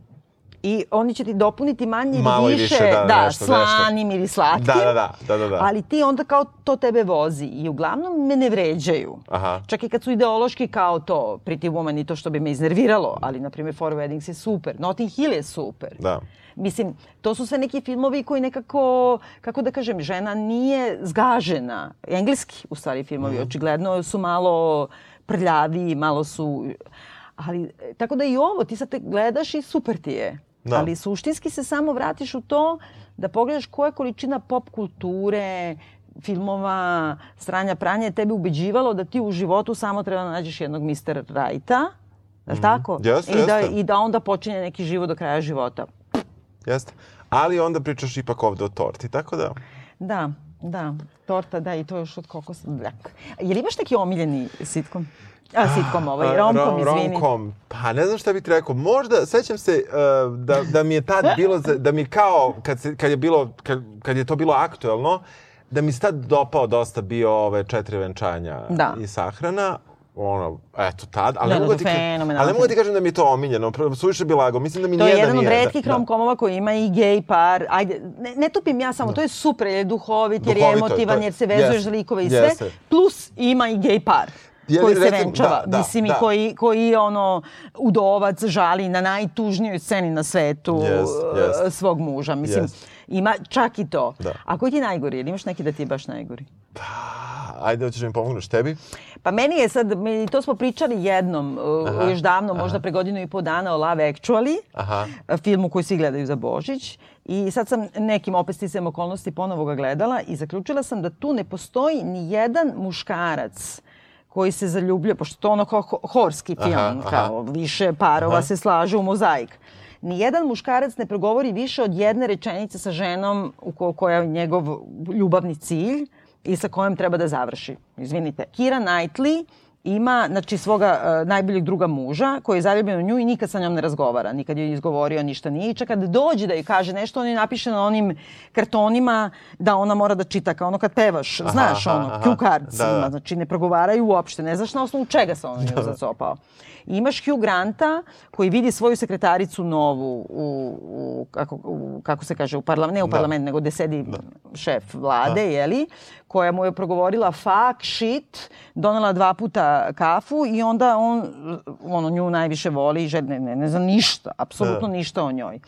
I oni će ti dopuniti manje Malo ili više, više, da, da, nešto, slanim ili slatkim. Da, da, da, da, da, da. Ali ti onda kao to tebe vozi i uglavnom me ne vređaju. Aha. Čak i kad su ideološki kao to, Pretty Woman i to što bi me iznerviralo, ali na primjer Four Weddings je super, Notting Hill je super. Da. Mislim, to su sve neki filmovi koji nekako, kako da kažem, žena nije zgažena. Engleski, u stvari, filmovi, Mhm. očigledno su malo prljavi, malo su... Ali, e, tako da i ovo, ti sad te gledaš i super ti je. Da. Ali suštinski se samo vratiš u to da pogledaš koja je količina pop kulture, filmova, stranja pranja je tebi ubeđivalo da ti u životu samo treba da nađeš jednog Mr. Right-a, je li tako? Mhm. Jeste, I da, jeste. I da onda počinje neki život do kraja života. Jeste. Ali onda pričaš ipak ovde o torti, tako da... Da, da, torta, da, i to još od kokosa. Bljak. Je li imaš neki omiljeni sitkom? A, sitkom ovaj, A, romkom, rom- izvini. Romkom, pa ne znam šta bih ti rekao. Možda, sećam se uh, da, da mi je tad bilo, da mi kao, kad, se, kad, je bilo, kad, kad je to bilo aktuelno, da mi se tad dopao dosta bio ove četiri venčanja Da. i sahrana. Ono, eto tad, ali Da, ne da, mogu to ti, ka- fenomenalno. ali ne mogu ti kažem da mi je to omiljeno, suviše bi lago. Mislim da mi To je nijedan jedan od nije. redkih da, da. romkomova koji ima i gej par. Ajde, ne, ne topim ja samo, to je super, jer je duhovit, jer je Duhovito je, emotivan, to- jer se vezuješ za likove i sve. jeste. Plus ima i gej par. Je li, koji se venčava, da, da, mislim, i da. koji, koji ono, udovac žali na najtužnijoj sceni na svetu Jest, uh, jest. svog muža. Mislim, Jest. ima čak i to. Da. A koji ti je najgori? Ili imaš neki da ti je baš najgori? Ajde, hoćeš da mi pomogneš tebi? Pa meni je sad, mi, to smo pričali jednom, uh, još davno, možda pre godinu i po dana o Love Actually, Aha. filmu koji svi gledaju za Božić. I sad sam nekim opet sticajem okolnosti ponovo ga gledala i zaključila sam da tu ne postoji ni jedan muškarac koji se zaljubljuje, pošto to ono kao ho- horski film, Aha, aha. kao više parova Aha. se slaže u mozaik. Nijedan muškarac ne progovori više od jedne rečenice sa ženom u ko, koja je njegov ljubavni cilj i sa kojom treba da završi. Izvinite. Kira Knightley ima znači, svoga uh, najboljeg druga muža koji je zaljubljen u nju i nikad sa njom ne razgovara. Nikad joj izgovorio ništa nije. I čak kad dođe da joj kaže nešto, on je napiše na onim kartonima da ona mora da čita kao ono kad pevaš. Aha, Znaš, aha, ono, aha. cue cards Da, da. ima. Znači, ne progovaraju uopšte. Ne znaš na osnovu čega se on nju zacopao. I imaš Hugh Granta koji vidi svoju sekretaricu novu u, u, kako, u, kako se kaže, u parlament, ne u Da. parlament, nego gde sedi šef vlade, jeli, koja mu je progovorila fuck, shit, donela dva puta kafu i onda on, ono, nju najviše voli i žel- ne, ne, ne zna ništa, apsolutno Da. ništa o njoj.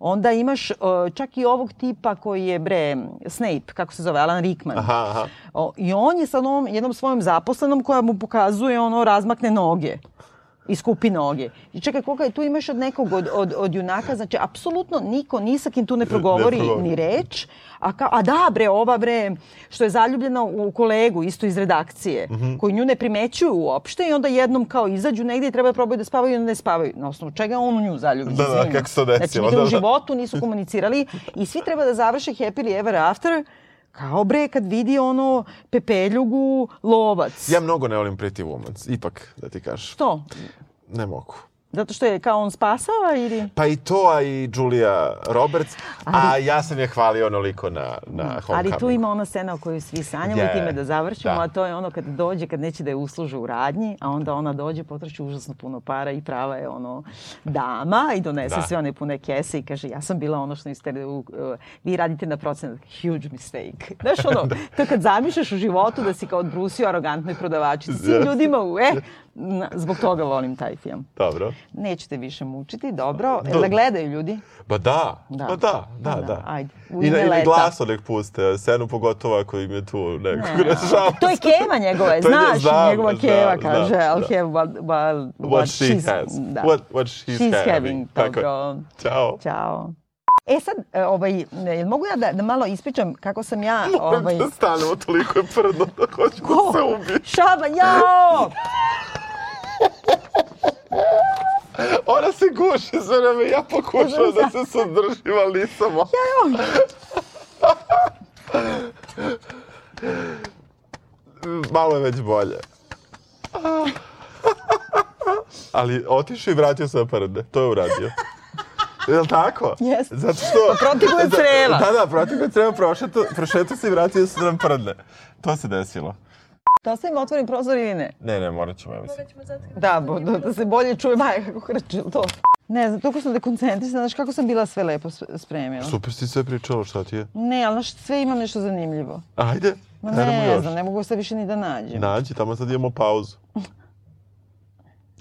Onda imaš uh, čak i ovog tipa koji je, bre, Snape, kako se zove, Alan Rickman. Aha, aha. O, I on je sa onom, jednom svojom zaposlenom koja mu pokazuje ono razmakne noge i skupi noge. I čekaj, koga je tu imaš od nekog od, od, od junaka, znači apsolutno niko ni sa kim tu ne progovori, ni reč. A, ka, a da bre, ova bre, što je zaljubljena u kolegu isto iz redakcije, Mhm. koji nju ne primećuju uopšte i onda jednom kao izađu negdje i treba da probaju da spavaju i onda ne spavaju. Na osnovu čega on u nju zaljubljen? Da, da, kako se to desilo, Znači, nikad da, u da. životu nisu komunicirali i svi treba da završe happily ever after kao bre kad vidi ono pepeljugu lovac. Ja mnogo ne volim Pretty Woman, ipak, da ti kažeš. Što? Ne mogu. Zato što je kao on spasava ili? Pa i to, a i Julia Roberts. A Ali- ja sam je hvalio onoliko na, na Homecoming. Ali tu ima ona scena o kojoj svi sanjamo Je, i time da završimo, da. a to je ono kad dođe, kad neće da je usluže u radnji, a onda ona dođe, potroši užasno puno para i prava je ono dama i donese Da. sve one pune kese i kaže ja sam bila ono što niste, uh, vi radite na procenat, huge mistake. Znaš ono, to kad zamišljaš u životu da si kao odbrusio arogantnoj prodavačici, svim ljudima u, e, zbog toga volim taj film. Dobro. Nećete više mučiti, dobro. Do- da gledaju ljudi? Ba da, Da. ba da, da, Pa da, da. ajde. U I, ime I leta. glaso nek puste, scenu pogotovo ako im je tu nekog Ne, rešava. to je keva njegova, znaš, znam, njegova keva znam, kaže, znam. I'll have what, what, What she she's- has. Da. What, what she's, She's having. having, Tako dobro. Ćao. Ćao. E sad, e, ovaj, jel mogu ja da, da malo ispričam kako sam ja... Moram Ovaj, da stanemo, toliko je prdno da hoću da se ubije. Šaba, jao! Ona se guši sve vreme, ja pokušavam da se sadržim, ali nisam mogla. Malo je već bolje. Ali otišao i vratio se na prde. To je uradio. Je li tako? Jeste. Zato što... Pa protiklo je creva. Da, da, protiklo je creva, prošeto, prošeto se i vratio se na prdne. To se desilo. Da ostavim otvorim prozor ili ne? Ne, ne, morat ćemo, ja mislim. Da, bo, da, da se bolje čuje Maja kako hrče to. Ne znam, toliko sam dekoncentrisana, znaš kako sam bila sve lepo spremila. Super si sve pričala, šta ti je? Ne, ali znaš, sve imam nešto zanimljivo. Ajde, Ma ajmo ne još. znam, ne mogu se više ni da nađem. Nađi, tamo sad imamo pauzu.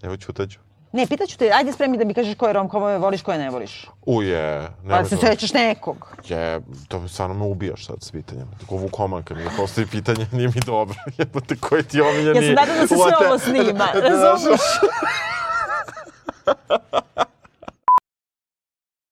Evo ćutaću. Ne, pitaću te, ajde spremi da mi kažeš koje romkomove voliš, koje ne voliš. Uje, Pa nema se sećaš nekog. Je, to stvarno me ubijaš sad s pitanjem. Tako Vukoman kad mi ne postoji pitanje, nije mi dobro. Jebote, koji ti je omiljeni... Ja se nadam da se sve ovo snima, Da, razumiješ?